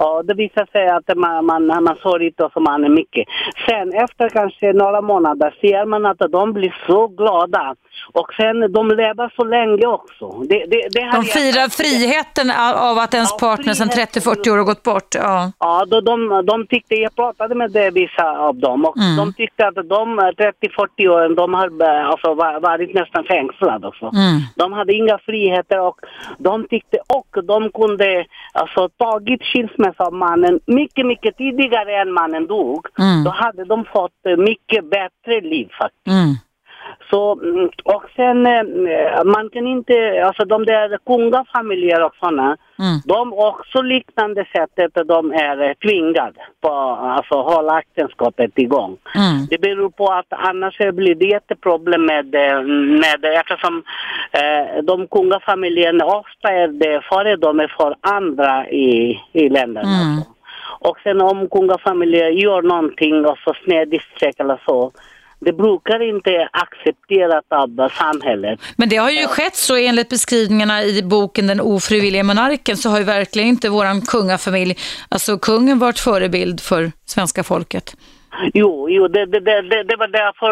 Och det visar sig att man, man, man inte som mannen mycket. Sen efter kanske några månader ser man att de blir så glada. Och sen de lever så länge också. Det, det, det De jag- firar friheten av att ens Ja, partner sedan friheten. 30-40 år har gått bort. Ja. Ja, då de, de tyckte, jag pratade med det, vissa av dem och Mm. de tyckte att de 30-40 åren, de har eh, alltså, va- varit nästan fängslade också. Mm. De hade inga friheter och de tyckte och de kunde alltså tagit skilsmässa av mannen mycket, mycket tidigare än mannen dog. Mm. Då hade de fått eh, mycket bättre liv faktiskt. Mm. Så, mm, och sen, eh, man kan inte, alltså de där kungafamiljer och sådana, Mm. de också liknande sättet att de är eh, tvingade på alltså hålla äktenskapet igång. Mm. Det beror på att annars blir det jätteproblem med, eh, med eftersom eh, de kungafamiljerna ofta är det före de är för andra i, i länderna. Mm. alltså. Och sen om kungafamiljer gör någonting och så sneddistrikt eller så, det brukar inte accepteras av samhället. Men det har ju skett så enligt beskrivningarna i boken Den ofrivilliga monarken så har ju verkligen inte våran kungafamilj, alltså kungen varit förebild för svenska folket. Jo, jo det, det, det, det- var därför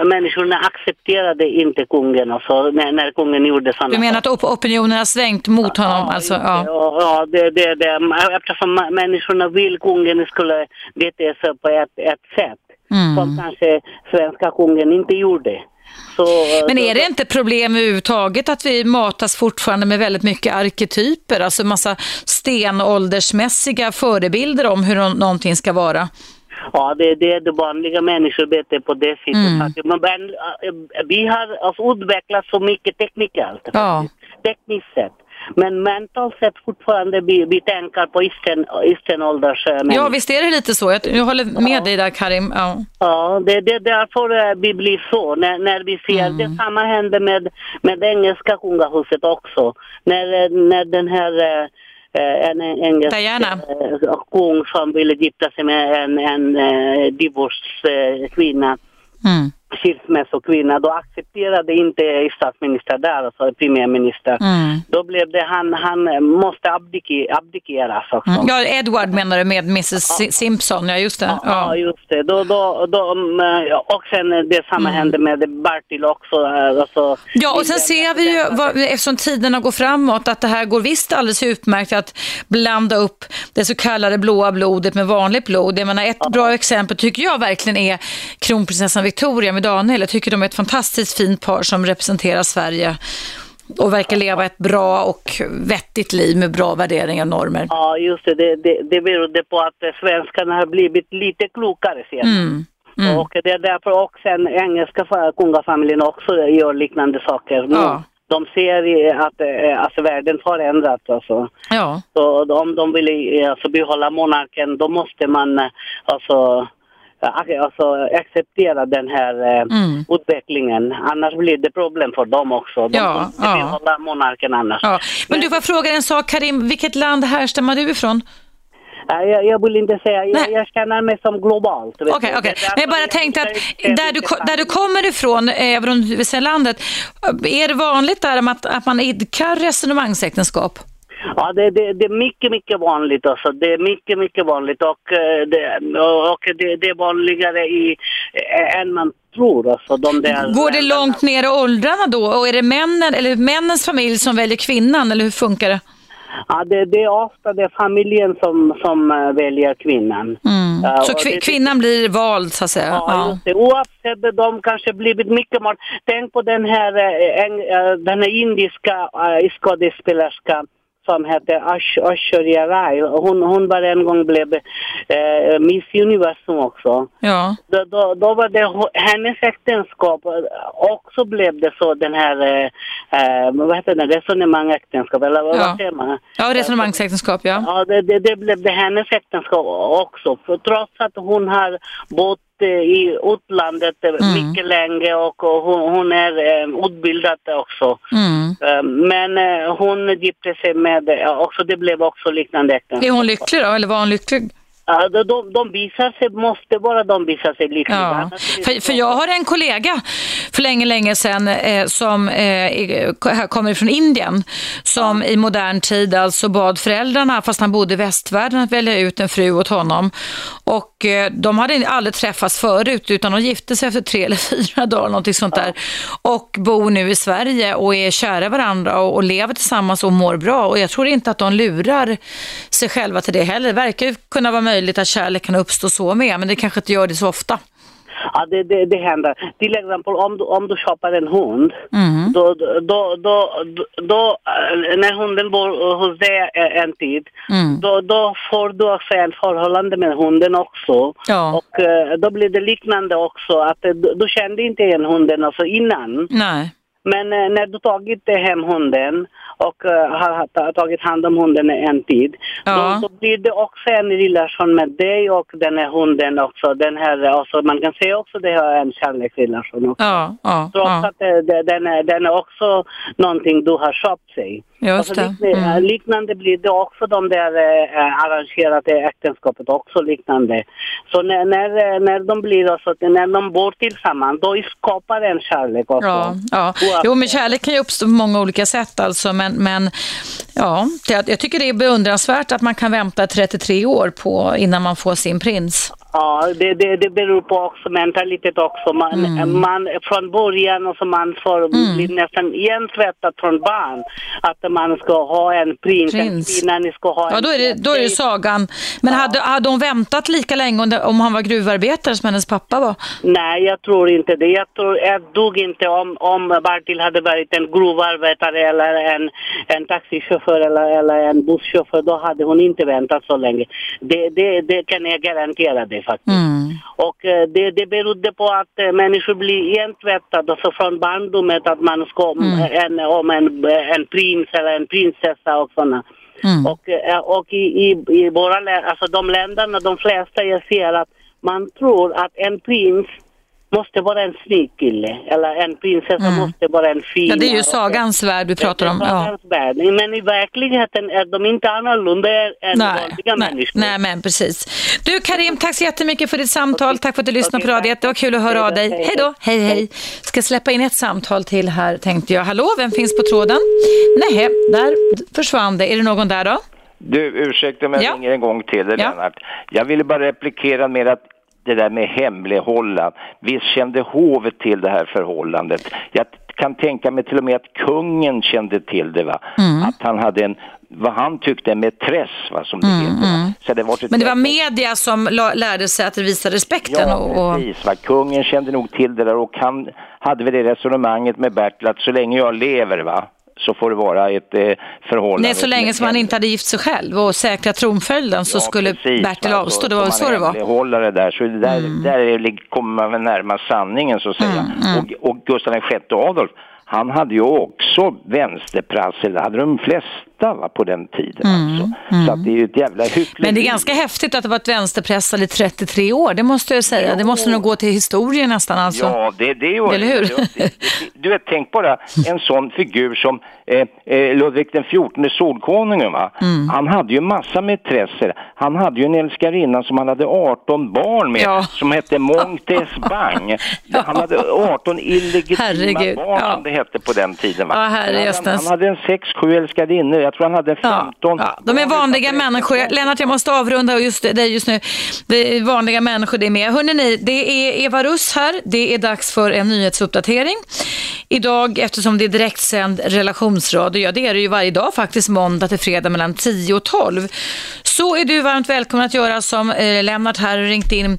äh, människorna accepterade inte kungen alltså, när, när kungen gjorde sådana Du menar att op- opinionen har svängt mot honom? Alltså, ja. det. Ja, ja det, det, det, eftersom människorna vill kungen skulle bete sig på ett, ett sätt Mm. som kanske svenska kungen inte gjorde. Så, Men är det inte problem överhuvudtaget att vi matas fortfarande med väldigt mycket arketyper, alltså massa stenåldersmässiga förebilder om hur nå- någonting ska vara? Ja, det, det är det vanliga människor beter på det sättet. Mm. Men, äh, vi har alltså, utvecklat så mycket teknikalt, Ja. tekniskt sett. Men mentalt sett fortfarande vi, vi tänker på isten, istenålders äh, Ja, människor. visst är det lite så. Jag, jag håller med dig där Karim. Ja. Ja, det, det är därför vi blir så. När, när vi ser, Mm. det samma hände med, med engelska kungahuset också. När, äh, när den här äh, en en engelsk Diana. kung som ville gifta sig med en, en divorskvinna Mm. Skilsmässokvinna, då accepterade inte statsminister där, alltså premiärminister. Mm. Då blev det han, han måste abdike, abdikeras också. Mm. Ja, Edward menar du med Mrs Si- Simpson, ja just det. Ja, Ja. just det. Då, då, då, mm, ja, och sen det samma hände med Bertil också. eh, Alltså, Mm. Ja, och sen ser vi ju, vad- eftersom tiderna går framåt, att det här går visst alldeles utmärkt att blanda upp det så kallade blåa blodet med vanligt blod. Jag menar, ett bra exempel tycker jag verkligen är kronprinsessan Victoria med Daniel. Jag tycker de är ett fantastiskt fint par som representerar Sverige och verkar leva ett bra och vettigt liv med bra värderingar och normer. Ja, just det. Det, det, det berodde på att svenskarna har blivit lite klokare sen. Mm. Och det är därför också den engelska fa- kungafamiljen också gör liknande saker. nu. Ja. De ser att eh, alltså, världen förändrats. Alltså. Ja. Så om de vill eh, alltså, behålla monarken då måste man eh, alltså, alltså acceptera den här eh, Mm. utvecklingen. Annars blir det problem för dem också. De Ja, ja. behålla monarken annars. ja. Men du får fråga en sak Karim, vilket land härstammar du ifrån? Jag, jag vill inte säga, jag, jag känner mig som globalt. Okej. Det är Men jag bara tänkte att där du, där du kommer ifrån, eh, även om du vill säga landet, är det vanligt där att, att man idkar resonemangsäktenskap? Ja, det, det, det är mycket, mycket vanligt alltså. Det är mycket, mycket vanligt och, eh, det, och det, det är vanligare i, eh, än man tror. Alltså, de där Går det långt ner i åldrarna då? Och är det männen, eller männens familj som väljer kvinnan, eller hur funkar det? Ja, det, det är ofta det är familjen som, som eh, väljer kvinnan. Mm. Så det- kvinnan blir vald, så att säga? Ja, Ja. just det. Oavsett, de kanske blivit mycket mer... Tänk på den här, en, den här indiska skådespelerskan som heter Ash, Aishwarya Rai. Hon, hon var en gång blev eh, Miss Universum också. ja. Då, då, då var det hennes äktenskap och så blev det så den här, eh, eh, vad heter det, resonemangäktenskap eller vad Ja. säger man? Ja, resonemangsäktenskap, ja. Ja, det, det, det blev det hennes äktenskap också. För trots att hon har bott eh, i utlandet eh, Mm. mycket länge och, och hon, hon är eh, utbildad också. Mm. Eh, men eh, hon gifte sig med, eh, också, det blev också liknande äktenskap. Är hon lycklig då, eller var hon lycklig? Ja, de, de, visar sig, måste bara de visar sig lyckliga. Ja. För, för jag har en kollega för länge, länge sedan eh, som eh, kommer från Indien som i modern tid alltså bad föräldrarna, fast han bodde i västvärlden, att välja ut en fru åt honom. Och eh, de hade aldrig träffats förut utan de gifte sig efter tre eller fyra dagar, någonting sånt där. Och bor nu i Sverige och är kära varandra och, och lever tillsammans och mår bra. Och jag tror inte att de lurar sig själva till det heller. Det verkar ju kunna vara möjligt att kärlek kan uppstå så med, men det kanske inte gör det så ofta. Ja, det, det, det händer. Till exempel om du, om du köper en hund, Mm. då, då, då, då, eh, när hunden bor hos dig en tid, Mm. då, då får du också en förhållande med hunden också. Ja. Och eh, då blir det liknande också, att eh, du, du kände inte igen hunden alltså innan. Nej. Men när du tagit hem hunden och eh, har ta- tagit hand om hunden en tid, Ja. då, då blir det också en relation med dig och den här hunden också. Den här, alltså, man kan säga också det har en kärleksrelation också. Ja, ja, Trots ja. att det, det, den, är, den är också någonting du har köpt sig. Just Alltså, liknande, Mm. liknande blir det också de där eh, arrangerade äktenskapet också liknande. Så när, när, eh, när de blir alltså, när de bor tillsammans, då skapar en kärlek också. Ja, ja. Jo, men kärlek kan ju uppstå på många olika sätt alltså, men, men ja, det, jag tycker det är beundransvärt att man kan vänta 33 år på innan man får sin prins. Ja, det, det, det beror på också mentalitet också. Man, Mm. man, från början och så man får bli nästan igentvättad från barn. Att man ska ha en prins, Prins. en kvinna, ni ska ha Ja, en då är det, då är det sagan. Men hade, hade hon väntat lika länge om det- om han var gruvarbetare som hennes pappa var? Nej, jag tror inte det. Jag tror jag dog inte om, om Bertil hade varit en gruvarbetare eller en, en taxichaufför eller, eller en busschaufför. Då hade hon inte väntat så länge. Det, det, det kan jag garantera dig faktiskt. Mm. Och eh, det, det berodde på att eh, människor blir igentvättade alltså från barndomen att man ska Mm. en, om en, en prins eller en prinsessa och sådana. Mm. Och, eh, och i, i, i våra lä- alltså de länderna, de flesta jag ser att man tror att en prins måste vara en snygg kille eller en prinsessa måste vara en fin. Mm. Ja, det är ju sagans värld vi pratar om. Ja. värld. Men i verkligheten är de inte annorlunda än Nej, vanliga nej, människor. nej, men precis. Du Karim, tack så jättemycket för ditt samtal. Tack för att du lyssnade Okej, på radiet. Det var kul att höra av dig. Hej då. Hej. Hej. Ska släppa in ett samtal till här tänkte jag. Hallå, vem finns på tråden? Nej, där försvann det. Är det någon där då? Du, ursäkta om jag Ja. ringer en gång till dig, Ja. Lennart. Jag ville bara replikera med att det där med hemlighållan. Visst kände hovet till det här förhållandet. Jag kan tänka mig till och med att kungen kände till det, va? Mm. Att han hade en, vad han tyckte, en mätress, va, som det heter. Va? Så det var ett Mm, Men det var media som lärde sig att visa respekten. Ja, och... precis. Va? Kungen kände nog till det där och han hade väl det resonemanget med Bertil att så länge jag lever, va, så får det vara ett eh, förhållande. Nej, så länge som han inte hade gift sig själv och säkra tronföljden så Ja, skulle precis, Bertil va, avstå. Det var väl så det var. Mm. hemlighållare där, så det där, där är, kommer man väl närma sanningen så att säga. Och, och Gustav VI Adolf, han hade ju också vänsterprassel, det hade de flesta va, på den tiden alltså. Så att det är ju ett jävla hyckleri. Mm, Men det är ganska häftigt att det var ett vänsterpressel i 33 år, det måste jag säga. Det måste nog gå till historien nästan alltså. Ja, det, det är Eller hur? Det, det, du vet, tänk bara en sån figur som eh, eh, Ludvig den XIV, Solkonungen va? Mm. Han hade ju massa mätresser. Han hade ju en älskarinna som han hade 18 barn med, Ja. som hette Montes Bang. Han hade 18 illegitima Herregud, barn ja. som det hette på den tiden va? Ja, herre han, han hade en 6-7 älskarinnor, jag tror han hade 15. Ja, ja, de är vanliga människor. Lennart, jag måste avrunda just dig just nu. Det är vanliga människor det är med. Hörrni, ni, det är Eva Russ här. Det är dags för en nyhetsuppdatering. Idag, eftersom det är direktsänd relationsradio, ja det är det ju varje dag faktiskt, måndag till fredag mellan 10 och 12, så är du varmt välkommen att göra som eh, Lennart här ringt in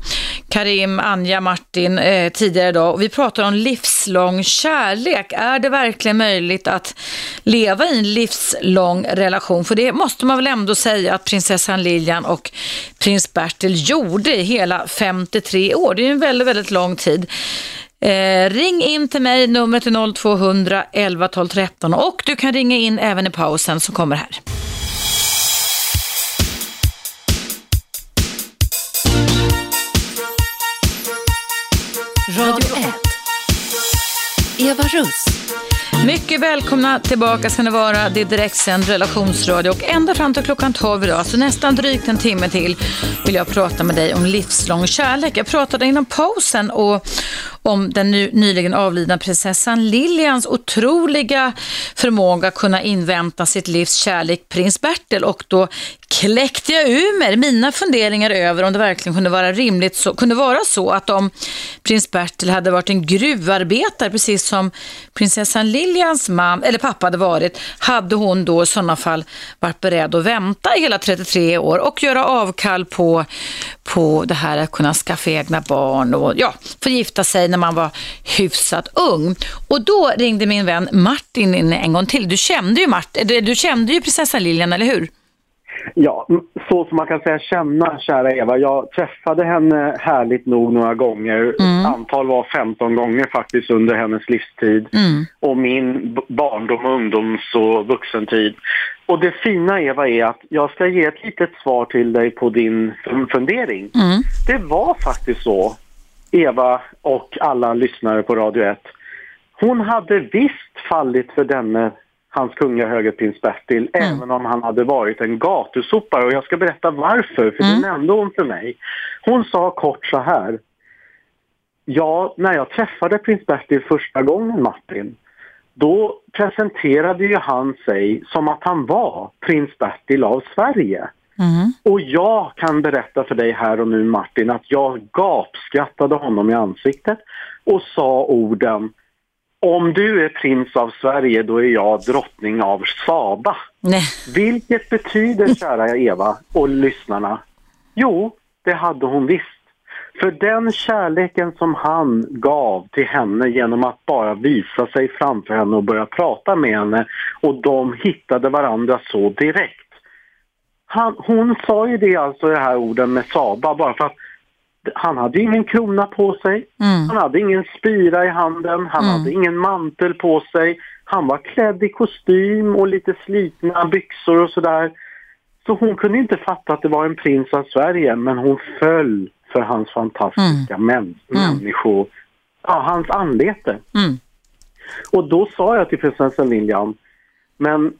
Karim, Anja, Martin eh, tidigare idag. Och vi pratar om livslång kärlek. Är det verkligen möjligt att leva i en livslång relation? För det måste man väl ändå säga att prinsessan Lilian och prins Bertil gjorde i hela 53 år. Det är ju en väldigt, väldigt lång tid. Eh, ring in till mig, numret är 0200 11 12 13 och du kan ringa in även i pausen som kommer här. Radio 1. Eva Russ. Mycket välkomna tillbaka ska ni vara. Det är direktsänd relationsradio och ända fram till klockan 12 idag, så nästan drygt en timme till, vill jag prata med dig om livslång kärlek. Jag pratade inom pausen och om den nu, nyligen avlidna prinsessan Lilians otroliga förmåga att kunna invänta sitt livs kärlek, prins Bertil. och då kläckte jag ur mig mina funderingar över om det verkligen kunde vara rimligt, så, kunde vara så att om prins Bertil hade varit en gruvarbetare, precis som prinsessan Lilians man, eller pappa hade varit, hade hon då i sådana fall varit beredd att vänta i hela 33 år och göra avkall på, på det här att kunna skaffa egna barn och ja, få gifta sig när man var hyfsat ung. Och då ringde min vän Martin in en gång till. Du kände ju, Martin, du kände ju prinsessan Lilian, eller hur? Ja, så som man kan säga känna, kära Eva. Jag träffade henne härligt nog några gånger. Mm. Antal var 15 gånger faktiskt under hennes livstid. Mm. Och min barndom, ungdoms och vuxentid. Och det fina Eva är att jag ska ge ett litet svar till dig på din fundering. Mm. Det var faktiskt så, Eva och alla lyssnare på Radio 1. Hon hade visst fallit för denne hans kungliga höger prins Bertil, mm. även om han hade varit en gatusopare. Och jag ska berätta varför, för mm. det nämnde hon för mig. Hon sa kort så här. Ja, när jag träffade prins Bertil första gången, Martin, då presenterade ju han sig som att han var prins Bertil av Sverige. Mm. Och jag kan berätta för dig här och nu Martin att jag gapskrattade honom i ansiktet och sa orden om du är prins av Sverige, då är jag drottning av Saba. Nej. Vilket betyder, kära Eva och lyssnarna, jo, det hade hon visst. För den kärleken som han gav till henne genom att bara visa sig framför henne och börja prata med henne och de hittade varandra så direkt. Han, hon sa ju det alltså, de här orden med Saba, bara för att han hade ingen krona på sig, mm. han hade ingen spira i handen, han mm. hade ingen mantel på sig. Han var klädd i kostym och lite slitna byxor och sådär. Så hon kunde inte fatta att det var en prins av Sverige, men hon föll för hans fantastiska mm. män, mm. människor, ja, hans anlete. Mm. Och då sa jag till prinsessan William, men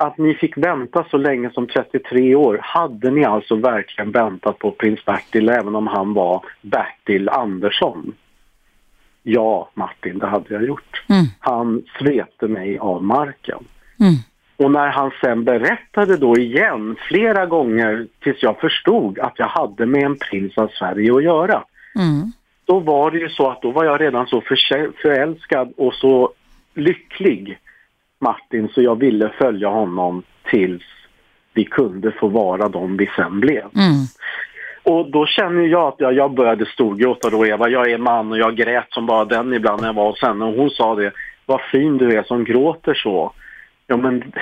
att ni fick vänta så länge som 33 år, hade ni alltså verkligen väntat på prins Bertil även om han var Bertil Andersson? Ja, Martin, det hade jag gjort. Mm. Han svepte mig av marken. Mm. Och när han sen berättade då igen flera gånger tills jag förstod att jag hade med en prins av Sverige att göra. Mm. Då var det ju så att då var jag redan så förälskad och så lycklig Martin så jag ville följa honom tills vi kunde få vara de vi sen blev. Mm. Och då känner jag att jag, jag började storgråta då Eva, jag är man och jag grät som bara den ibland när jag var hos henne och hon sa det, vad fin du är som gråter så. Ja men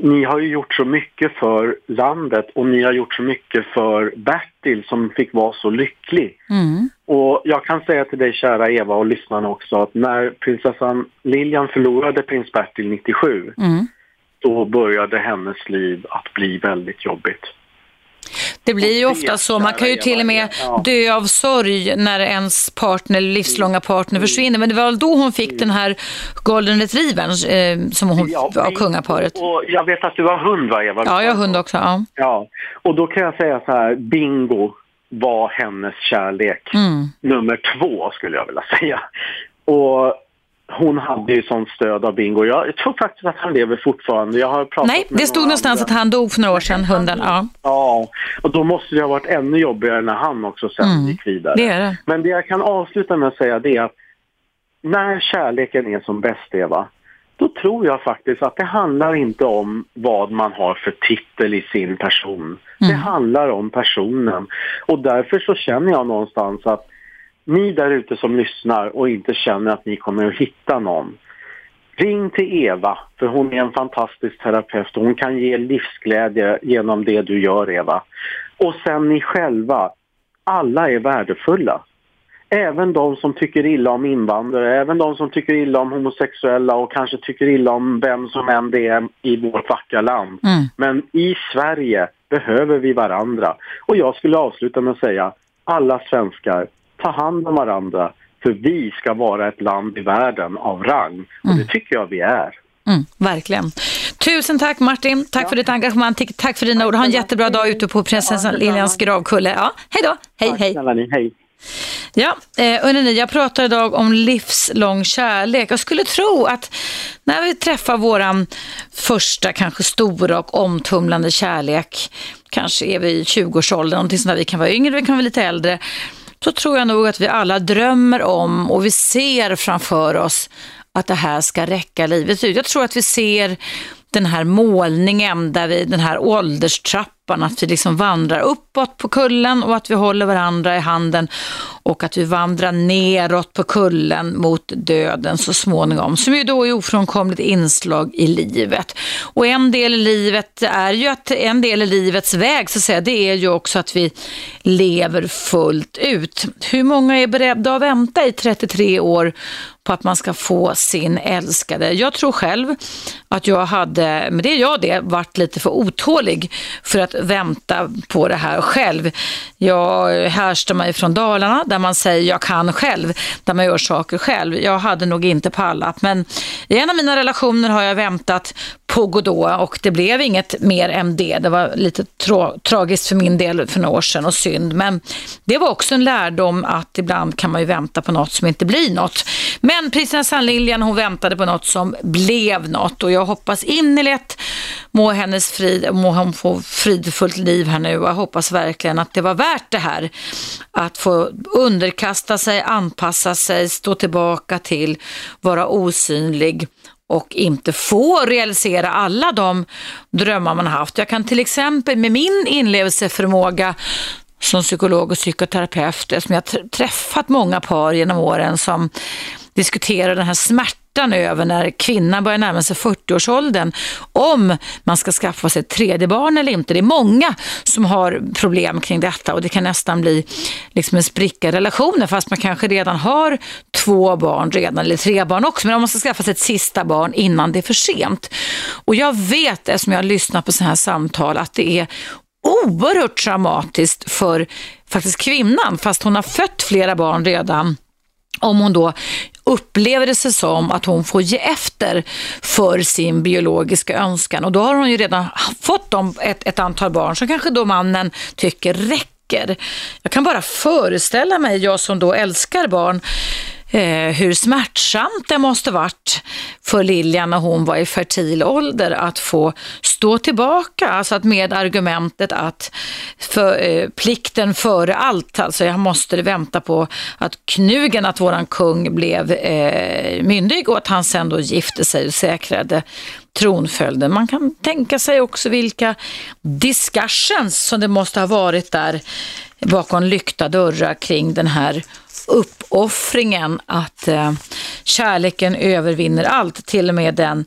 ni har ju gjort så mycket för landet och ni har gjort så mycket för Bertil som fick vara så lycklig. Mm. Och jag kan säga till dig kära Eva och lyssnarna också att när prinsessan Lilian förlorade prins Bertil 97 mm. då började hennes liv att bli väldigt jobbigt. Det blir ju ofta så. Man kan ju till och med dö av sorg när ens partner, livslånga partner försvinner. Men det var väl då hon fick den här golden retrievern eh, som hon ja, av kungaparet. Och jag vet att du har hund va Eva? Ja, jag har hund också. Ja. ja, och då kan jag säga så här, Bingo var hennes kärlek. Mm. Nummer två skulle jag vilja säga. Och hon hade ju sånt stöd av Bingo. Jag tror faktiskt att han lever fortfarande. Jag har pratat Nej, det stod någonstans andra. att han dog för några år sedan, hunden. Ja. ja, och då måste det ha varit ännu jobbigare när han också sen mm. gick vidare. Det det. Men det jag kan avsluta med att säga det är att när kärleken är som bäst, Eva, då tror jag faktiskt att det handlar inte om vad man har för titel i sin person. Mm. Det handlar om personen. Och därför så känner jag någonstans att ni där ute som lyssnar och inte känner att ni kommer att hitta någon, ring till Eva, för hon är en fantastisk terapeut och hon kan ge livsglädje genom det du gör, Eva. Och sen ni själva, alla är värdefulla. Även de som tycker illa om invandrare, även de som tycker illa om homosexuella och kanske tycker illa om vem som än det är i vårt vackra land. Mm. Men i Sverige behöver vi varandra. Och jag skulle avsluta med att säga, alla svenskar ta hand om varandra, För vi ska vara ett land i världen av rang och det tycker jag vi är. Mm, verkligen. Tusen tack Martin, tack ja. för ditt engagemang, tack för dina ord. Ha en jättebra dag ute på prinsessan ja, Liljans gravkulle. Ja, hej då, hej tack, hej. Snälla ni, hej. Ja, eh, ni, jag pratar idag om livslång kärlek. Jag skulle tro att när vi träffar våran första, kanske stora och omtumlande kärlek, kanske är vi i 20-årsåldern, någonting sånt där, vi kan vara yngre, vi kan vara lite äldre, så tror jag nog att vi alla drömmer om och vi ser framför oss att det här ska räcka livet ut. Jag tror att vi ser den här målningen, där vi, den här ålderstrappan, att vi liksom vandrar uppåt på kullen och att vi håller varandra i handen och att vi vandrar neråt på kullen mot döden så småningom, som ju då är ofrånkomligt inslag i livet. Och en del i livet är ju att en del i livets väg, så att säga, det är ju också att vi lever fullt ut. Hur många är beredda att vänta i 33 år på att man ska få sin älskade. Jag tror själv att jag hade, men det är jag det, varit lite för otålig för att vänta på det här själv. Jag härstammar från Dalarna där man säger jag kan själv, där man gör saker själv. Jag hade nog inte pallat, men i en av mina relationer har jag väntat på Godot och det blev inget mer än det. Det var lite tra tragiskt för min del för några år sedan och synd, men det var också en lärdom att ibland kan man ju vänta på något som inte blir något. Men prinsessan Lilian hon väntade på något som blev något och jag hoppas innerligt må hennes frid, må hon få fridfullt liv här nu och jag hoppas verkligen att det var värt det här. Att få underkasta sig, anpassa sig, stå tillbaka till, vara osynlig och inte få realisera alla de drömmar man haft. Jag kan till exempel med min inlevelseförmåga som psykolog och psykoterapeut, som jag träffat många par genom åren som diskuterar den här smärtan över när kvinnan börjar närma sig 40-årsåldern, om man ska skaffa sig ett tredje barn eller inte. Det är många som har problem kring detta och det kan nästan bli liksom en spricka i relationen fast man kanske redan har två barn redan, eller tre barn också, men om man ska skaffa sig ett sista barn innan det är för sent. Och jag vet, eftersom jag har lyssnat på sådana här samtal, att det är oerhört traumatiskt för faktiskt kvinnan, fast hon har fött flera barn redan, om hon då upplever det sig som att hon får ge efter för sin biologiska önskan. Och då har hon ju redan fått dem ett, ett antal barn som kanske då mannen tycker räcker. Jag kan bara föreställa mig, jag som då älskar barn, eh, hur smärtsamt det måste varit för Lilian när hon var i fertil ålder att få stå tillbaka, alltså att med argumentet att för, eh, plikten före allt, alltså jag måste vänta på att knugen, att våran kung blev eh, myndig och att han sen då gifte sig och säkrade tronföljden. Man kan tänka sig också vilka discussions som det måste ha varit där bakom lyckta dörrar kring den här uppoffringen att eh, kärleken övervinner allt, till och med den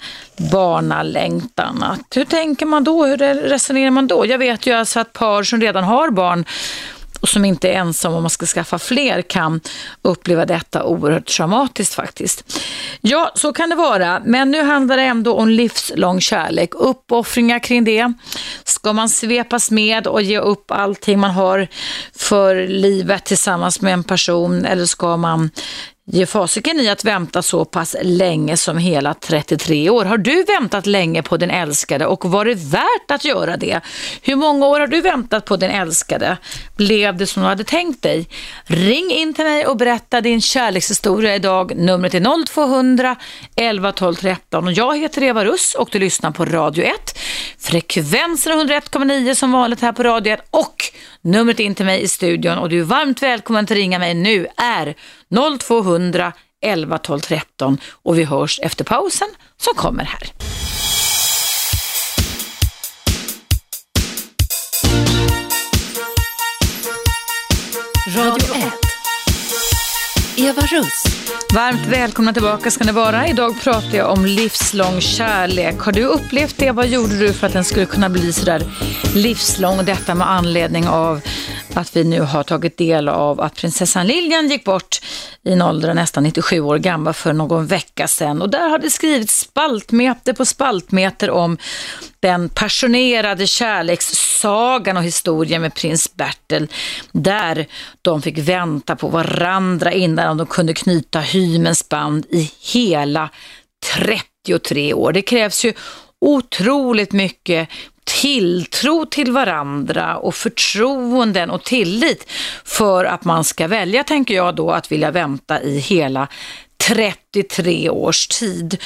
barnalängtan. Att, hur tänker man då? Hur resonerar man då? Jag vet ju alltså att par som redan har barn och som inte är ensam om man ska skaffa fler kan uppleva detta oerhört traumatiskt faktiskt. Ja, så kan det vara, men nu handlar det ändå om livslång kärlek, uppoffringar kring det. Ska man svepas med och ge upp allting man har för livet tillsammans med en person eller ska man ge fasiken i att vänta så pass länge som hela 33 år. Har du väntat länge på din älskade och var det värt att göra det? Hur många år har du väntat på din älskade? Blev det som du hade tänkt dig? Ring in till mig och berätta din kärlekshistoria idag. Numret är 0200 11 12 13 och jag heter Eva Russ och du lyssnar på Radio 1. Frekvensen 101,9 som vanligt här på Radio 1 och numret in till mig i studion och du är varmt välkommen att ringa mig nu är 0200 11 12 13 och vi hörs efter pausen som kommer här. Radio 1. Eva Russ. Varmt välkomna tillbaka ska ni vara. Idag pratar jag om livslång kärlek. Har du upplevt det? Vad gjorde du för att den skulle kunna bli sådär livslång? Detta med anledning av att vi nu har tagit del av att prinsessan Lilian gick bort i en ålder nästan 97 år gammal för någon vecka sedan. Och där har det skrivits spaltmeter på spaltmeter om den passionerade kärlekssagan och historien med prins Bertel där de fick vänta på varandra innan de kunde knyta hymens band i hela 33 år. Det krävs ju otroligt mycket tilltro till varandra och förtroenden och tillit för att man ska välja, tänker jag då, att vilja vänta i hela 30 33 års tid.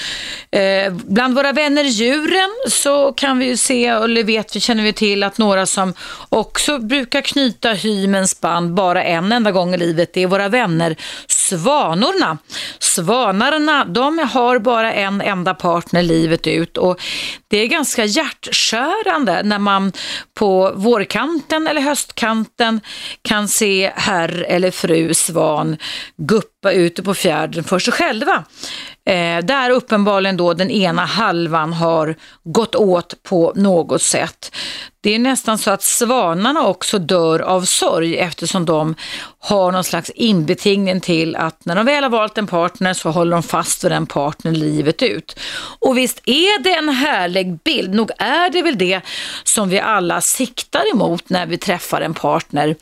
Eh, bland våra vänner djuren så kan vi ju se, eller vet vi, känner vi till att några som också brukar knyta hymens band bara en enda gång i livet, det är våra vänner svanorna. Svanarna, de har bara en enda partner livet ut och det är ganska hjärtskärande när man på vårkanten eller höstkanten kan se herr eller fru svan guppa ute på fjärden för sig själva. Eh, där uppenbarligen då den ena halvan har gått åt på något sätt. Det är nästan så att svanarna också dör av sorg eftersom de har någon slags inbetingning till att när de väl har valt en partner så håller de fast vid den partnern livet ut. Och visst är det en härlig bild, nog är det väl det som vi alla siktar emot när vi träffar en partner.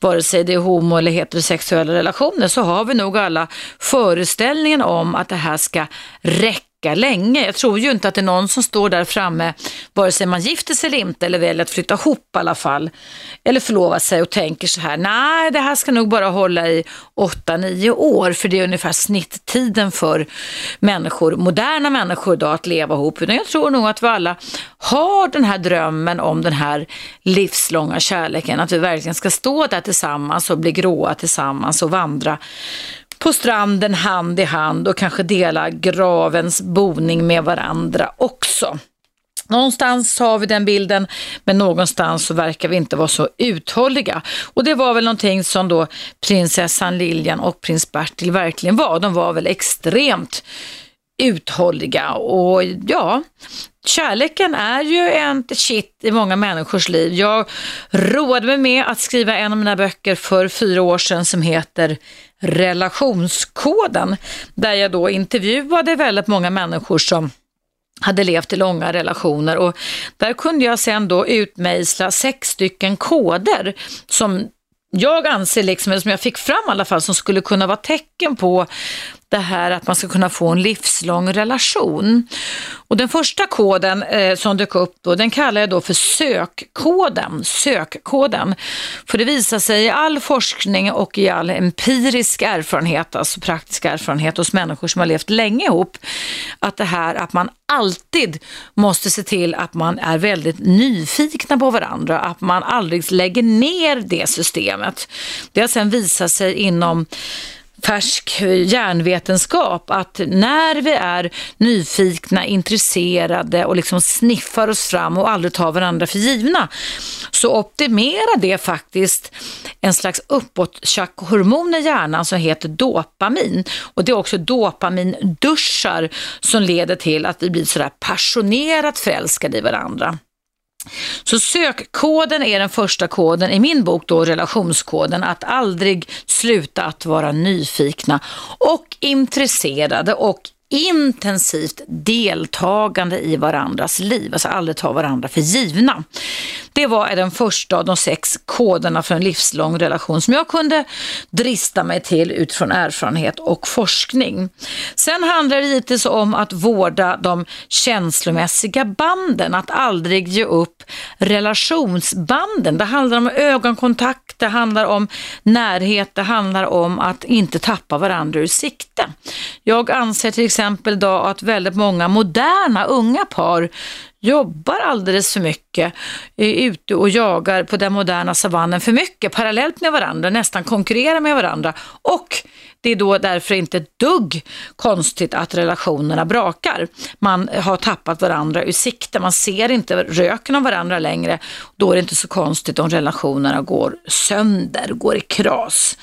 Vare sig det är homo eller heterosexuella relationer så har vi nog alla föreställningen om att det här ska räcka länge. Jag tror ju inte att det är någon som står där framme, vare sig man gifter sig eller inte, eller väljer att flytta ihop i alla fall, eller förlova sig och tänker så här, nej det här ska nog bara hålla i 8-9 år, för det är ungefär snitttiden för människor, moderna människor idag att leva ihop. Utan jag tror nog att vi alla har den här drömmen om den här livslånga kärleken, att vi verkligen ska stå där tillsammans och bli gråa tillsammans och vandra på stranden hand i hand och kanske dela gravens boning med varandra också. Någonstans har vi den bilden, men någonstans så verkar vi inte vara så uthålliga. Och det var väl någonting som då prinsessan Lilian och prins Bertil verkligen var. De var väl extremt uthålliga och ja, kärleken är ju ett shit i många människors liv. Jag roade mig med att skriva en av mina böcker för fyra år sedan som heter Relationskoden, där jag då intervjuade väldigt många människor som hade levt i långa relationer och där kunde jag sen då utmejsla sex stycken koder som jag anser, liksom, eller som jag fick fram i alla fall, som skulle kunna vara tecken på det här att man ska kunna få en livslång relation. Och den första koden eh, som dök upp då, den kallar jag då för sökkoden. Sökkoden. För det visar sig i all forskning och i all empirisk erfarenhet, alltså praktisk erfarenhet hos människor som har levt länge ihop, att det här att man alltid måste se till att man är väldigt nyfikna på varandra, att man aldrig lägger ner det systemet. Det har sen visat sig inom färsk hjärnvetenskap att när vi är nyfikna, intresserade och liksom sniffar oss fram och aldrig tar varandra för givna så optimerar det faktiskt en slags uppåttjackhormon i hjärnan som heter dopamin. Och det är också dopaminduschar som leder till att vi blir sådär passionerat förälskade i varandra. Så sökkoden är den första koden i min bok då relationskoden, att aldrig sluta att vara nyfikna och intresserade och intensivt deltagande i varandras liv, alltså aldrig ta varandra för givna. Det var den första av de sex koderna för en livslång relation som jag kunde drista mig till utifrån erfarenhet och forskning. Sen handlar det givetvis om att vårda de känslomässiga banden, att aldrig ge upp relationsbanden. Det handlar om ögonkontakt, det handlar om närhet, det handlar om att inte tappa varandra ur sikte. Jag anser till exempel idag att väldigt många moderna unga par jobbar alldeles för mycket, är ute och jagar på den moderna savannen för mycket parallellt med varandra, nästan konkurrerar med varandra och det är då därför inte ett dugg konstigt att relationerna brakar. Man har tappat varandra ur sikte, man ser inte röken av varandra längre. Då är det inte så konstigt om relationerna går sönder, går i kras.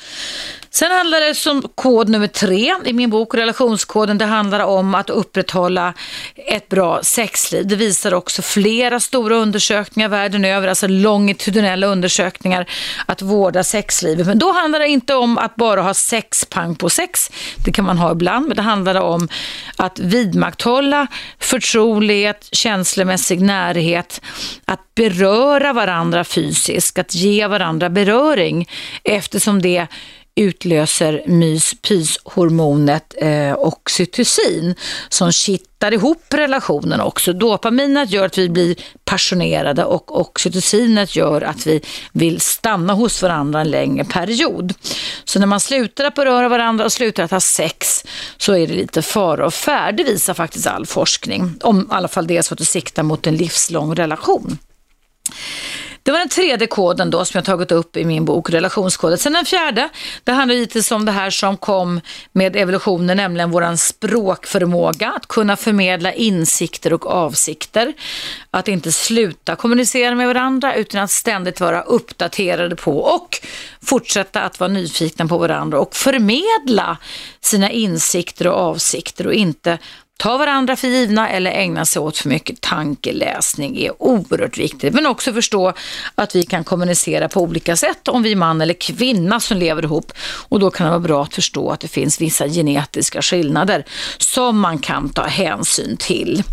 Sen handlar det som kod nummer tre i min bok, relationskoden, det handlar om att upprätthålla ett bra sexliv. Det visar också flera stora undersökningar världen över, alltså longitudinella undersökningar, att vårda sexlivet. Men då handlar det inte om att bara ha sex pang på sex, det kan man ha ibland, men det handlar om att vidmakthålla förtrolighet, känslomässig närhet, att beröra varandra fysiskt, att ge varandra beröring eftersom det utlöser mys-pys-hormonet eh, oxytocin som kittar ihop relationen också. Dopaminet gör att vi blir passionerade och oxytocinet gör att vi vill stanna hos varandra en längre period. Så när man slutar att beröra varandra och slutar att ha sex så är det lite fara och färd. Det visar faktiskt all forskning. Om i alla fall det är så att du siktar mot en livslång relation. Det var den tredje koden då som jag tagit upp i min bok, relationskoden. Sen den fjärde, det handlar givetvis om det här som kom med evolutionen, nämligen våran språkförmåga, att kunna förmedla insikter och avsikter. Att inte sluta kommunicera med varandra utan att ständigt vara uppdaterade på och fortsätta att vara nyfikna på varandra och förmedla sina insikter och avsikter och inte ta varandra för givna eller ägna sig åt för mycket tankeläsning är oerhört viktigt. Men också förstå att vi kan kommunicera på olika sätt om vi är man eller kvinna som lever ihop. Och då kan det vara bra att förstå att det finns vissa genetiska skillnader som man kan ta hänsyn till.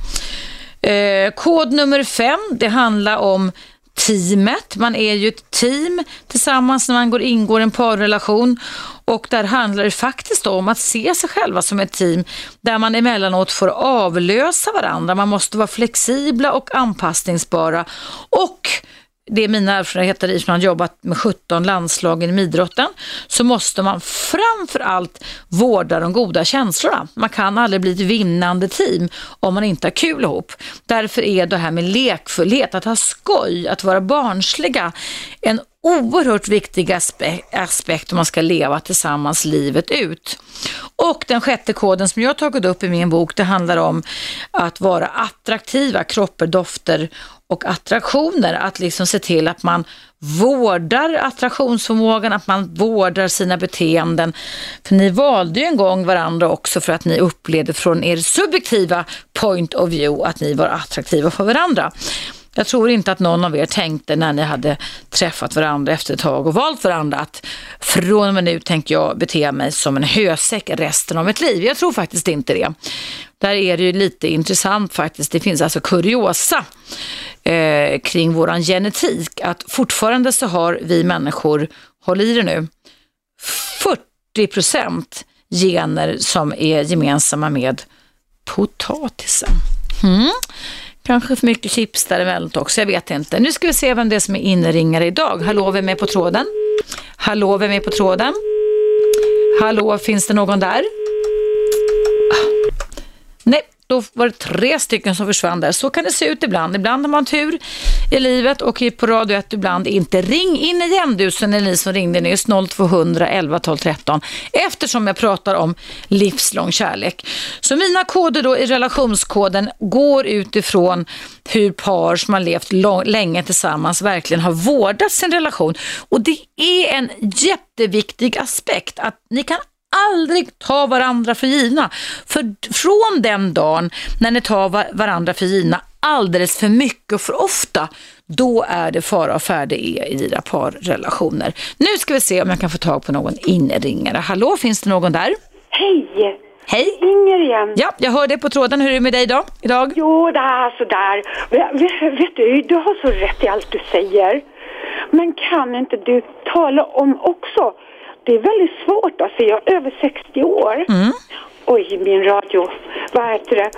Eh, kod nummer fem, det handlar om teamet. Man är ju ett team tillsammans när man går, ingår en parrelation och där handlar det faktiskt om att se sig själva som ett team där man emellanåt får avlösa varandra. Man måste vara flexibla och anpassningsbara och det är mina erfarenheter i man jobbat med 17 landslag inom idrotten, så måste man framför allt vårda de goda känslorna. Man kan aldrig bli ett vinnande team om man inte har kul ihop. Därför är det här med lekfullhet, att ha skoj, att vara barnsliga, en oerhört viktig aspekt om man ska leva tillsammans livet ut. Och den sjätte koden som jag har tagit upp i min bok, det handlar om att vara attraktiva, kroppar, dofter och attraktioner. Att liksom se till att man vårdar attraktionsförmågan, att man vårdar sina beteenden. För ni valde ju en gång varandra också för att ni upplevde från er subjektiva point of view att ni var attraktiva för varandra. Jag tror inte att någon av er tänkte när ni hade träffat varandra efter ett tag och valt varandra att från och med nu tänker jag bete mig som en hösäck resten av mitt liv. Jag tror faktiskt inte det. Där är det ju lite intressant faktiskt. Det finns alltså kuriosa eh, kring våran genetik. Att fortfarande så har vi människor, håll i det nu, 40 procent gener som är gemensamma med potatisen. Mm. Kanske för mycket chips däremellan också, jag vet inte. Nu ska vi se vem det är som är inringare idag. Hallå, vem är på tråden? Hallå, vem är på tråden? Hallå, finns det någon där? Nej, då var det tre stycken som försvann där. Så kan det se ut ibland. Ibland har man tur i livet och på Radio 1 ibland inte. Ring in igen du, så är ni som ringde nyss, 0200 11 12 13. Eftersom jag pratar om livslång kärlek. Så mina koder då i relationskoden går utifrån hur par som har levt länge tillsammans verkligen har vårdat sin relation. Och det är en jätteviktig aspekt att ni kan aldrig ta varandra för givna. För från den dagen när ni tar varandra för givna alldeles för mycket och för ofta, då är det fara och färde i dina parrelationer. Nu ska vi se om jag kan få tag på någon inringare. Hallå, finns det någon där? Hej! Hej! Inger igen. Ja, jag hör det på tråden. Hur är det med dig då, idag? Jo, det är sådär. Vet, vet du, du har så rätt i allt du säger. Men kan inte du tala om också det är väldigt svårt. Alltså jag är över 60 år. Mm. Oj, min radio. Vad heter det?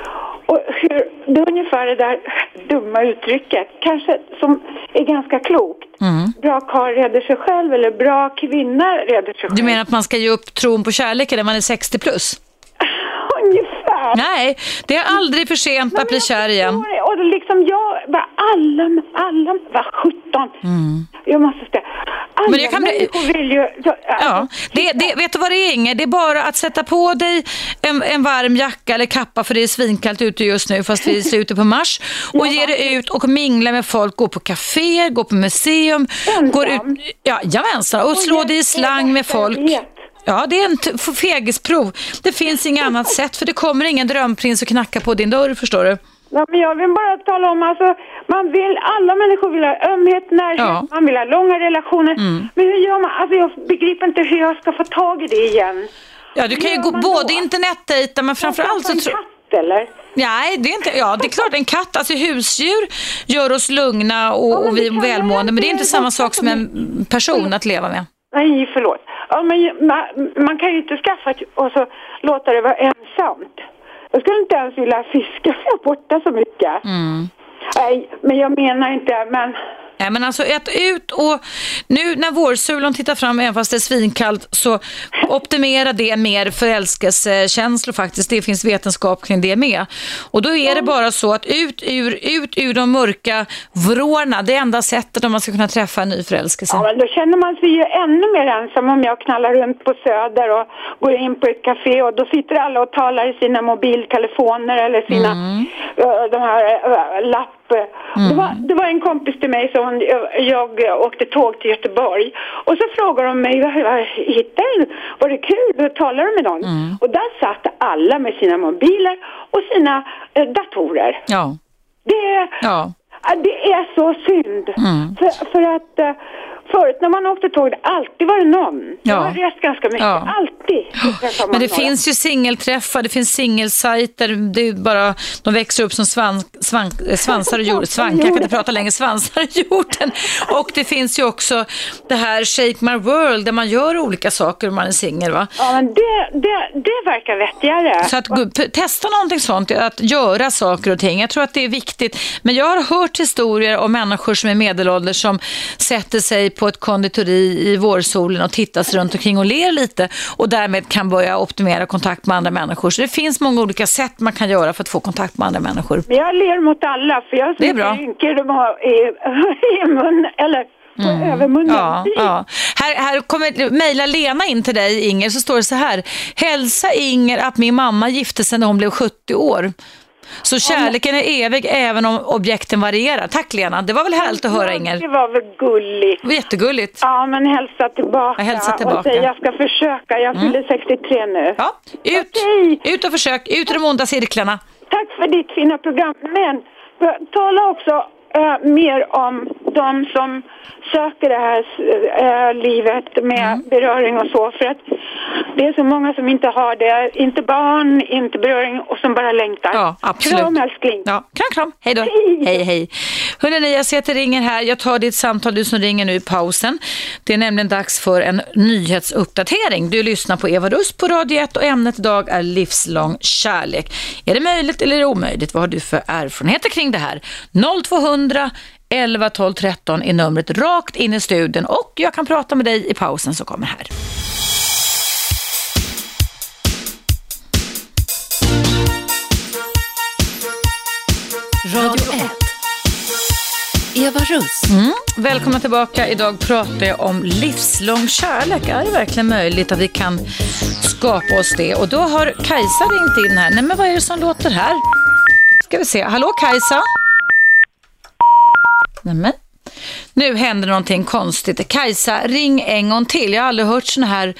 Och hur, det är ungefär det där dumma uttrycket, kanske som är ganska klokt. Mm. Bra karl reder sig själv eller bra kvinna reder sig själv. Du menar att man ska ge upp tron på kärleken när man är 60 plus? Ungefär. Nej, det är aldrig för sent att bli kär igen. Och liksom jag, bara alla, alla var 17. Mm. Jag måste säga, alla Men jag kan människor vill ju... Jag, ja, det, det, vet du vad det är Inge? Det är bara att sätta på dig en, en varm jacka eller kappa för det är svinkallt ute just nu fast vi är slutet på mars och ge dig ut och mingla med folk, gå på kafé, gå på museum. Ensam? Går ut, ja, jamensan, och slå dig i slang med folk. Ja, det är en fegisprov. Det finns inget annat sätt för det kommer ingen drömprins och knacka på din dörr, förstår du. Ja, men jag vill bara tala om, alltså, man vill, alla människor vill ha ömhet, närhet, Ja. Mm. man vill ha långa relationer. Men hur gör man? Alltså jag begriper inte hur jag ska få tag i det igen. Ja, du kan ju gå både då? internetdejta men framförallt så tror eller? Nej, det är inte, ja det är klart en katt, alltså husdjur gör oss lugna och, Ja, och vi välmående men det är inte samma sak som en person att leva med. Nej, förlåt. Ja, men man, man kan ju inte skaffa och så låta det vara ensamt. Jag skulle inte ens vilja fiska där borta så mycket. Mm. Nej, men jag menar inte, men... Nej, men alltså ät ut och nu när vårsulan tittar fram, även fast det är svinkallt, så optimera det mer förälskelsekänslor faktiskt. Det finns vetenskap kring det med. Och då är det bara så att ut ur, ut ur de mörka vrårna, det enda sättet om man ska kunna träffa en ny förälskelse. Ja, men då känner man sig ju ännu mer ensam om jag knallar runt på Söder och går in på ett café och då sitter alla och talar i sina mobiltelefoner eller sina, eh, de här uh, lapp. Det, var, det var en kompis till mig som jag, jag åkte tåg till Göteborg och så frågade de mig, hittade du? Var det kul? Du talade med någon? Och där satt alla med sina mobiler och sina eh, datorer. Ja, Det, ja. Det är så synd. Mm. För, för att uh, förut när man åkte tåg, det alltid var det någon. Jag Ja. har rest ganska mycket. Ja. Alltid träffar man Men det några. finns ju singelträffar, det finns singelsajter, det är bara, de växer upp som svan, svan, eh, svansar i jorden, svankar, jag kan inte prata längre, svansar i jorden. Och det finns ju också det här Shake My World där man gör olika saker om man är singel va. Ja, men det, det, det verkar vettigare. Så att testa någonting sånt, att göra saker och ting. Jag tror att det är viktigt. Men jag har hört historier om människor som är medelålders som sätter sig på ett konditori i vårsolen och tittar sig runt omkring och ler lite och därmed kan börja optimera kontakt med andra människor. Så det finns många olika sätt man kan göra för att få kontakt med andra människor. Jag ler mot alla för jag ser rynkor de har i, i mun, eller. Mm. Ja, ja. Här, här kommer mejla Lena in till dig, Inger, så står det så här. Hälsa Inger att min mamma gifte sig när hon blev 70 år. Så kärleken är evig även om objekten varierar. Tack Lena, det var väl härligt att höra Det Inger. var väl gulligt. Det var jättegulligt. Ja, men hälsa tillbaka. Ja, hälsa tillbaka. Och säg jag ska försöka. Jag fyller 63 nu. Ja, ut, Okej. ut och försök, ut ur de onda cirklarna. Tack för ditt fina program. Men tala också eh, mer om de som söker det här eh, livet med Mm. beröring och så. För att det är så många som inte har det. Inte barn, inte beröring och som bara längtar. Ja, absolut. Kram älskling. Ja, kram, kram. Hej då. Hej. Hej, hej. Hörrni, jag ser att det ringer här. Jag tar ditt samtal, du som ringer nu i pausen. Det är nämligen dags för en nyhetsuppdatering. Du lyssnar på Eva Russ på Radio 1 och ämnet idag är livslång kärlek. Är det möjligt eller är det omöjligt? Vad har du för erfarenheter kring det här? 0200 11 12 13 är numret rakt in i studion och jag kan prata med dig i pausen som kommer här. Radio 1. Eva Russ. Välkomna tillbaka. Idag pratar jag om livslång kärlek. Är det verkligen möjligt att vi kan skapa oss det? Och då har Kajsa ringt in här. Nej, men vad är det som låter här? Ska vi se. Hallå Kajsa? Nej, men. Nu händer någonting konstigt. Kajsa, ring en gång till. Jag har aldrig hört såna här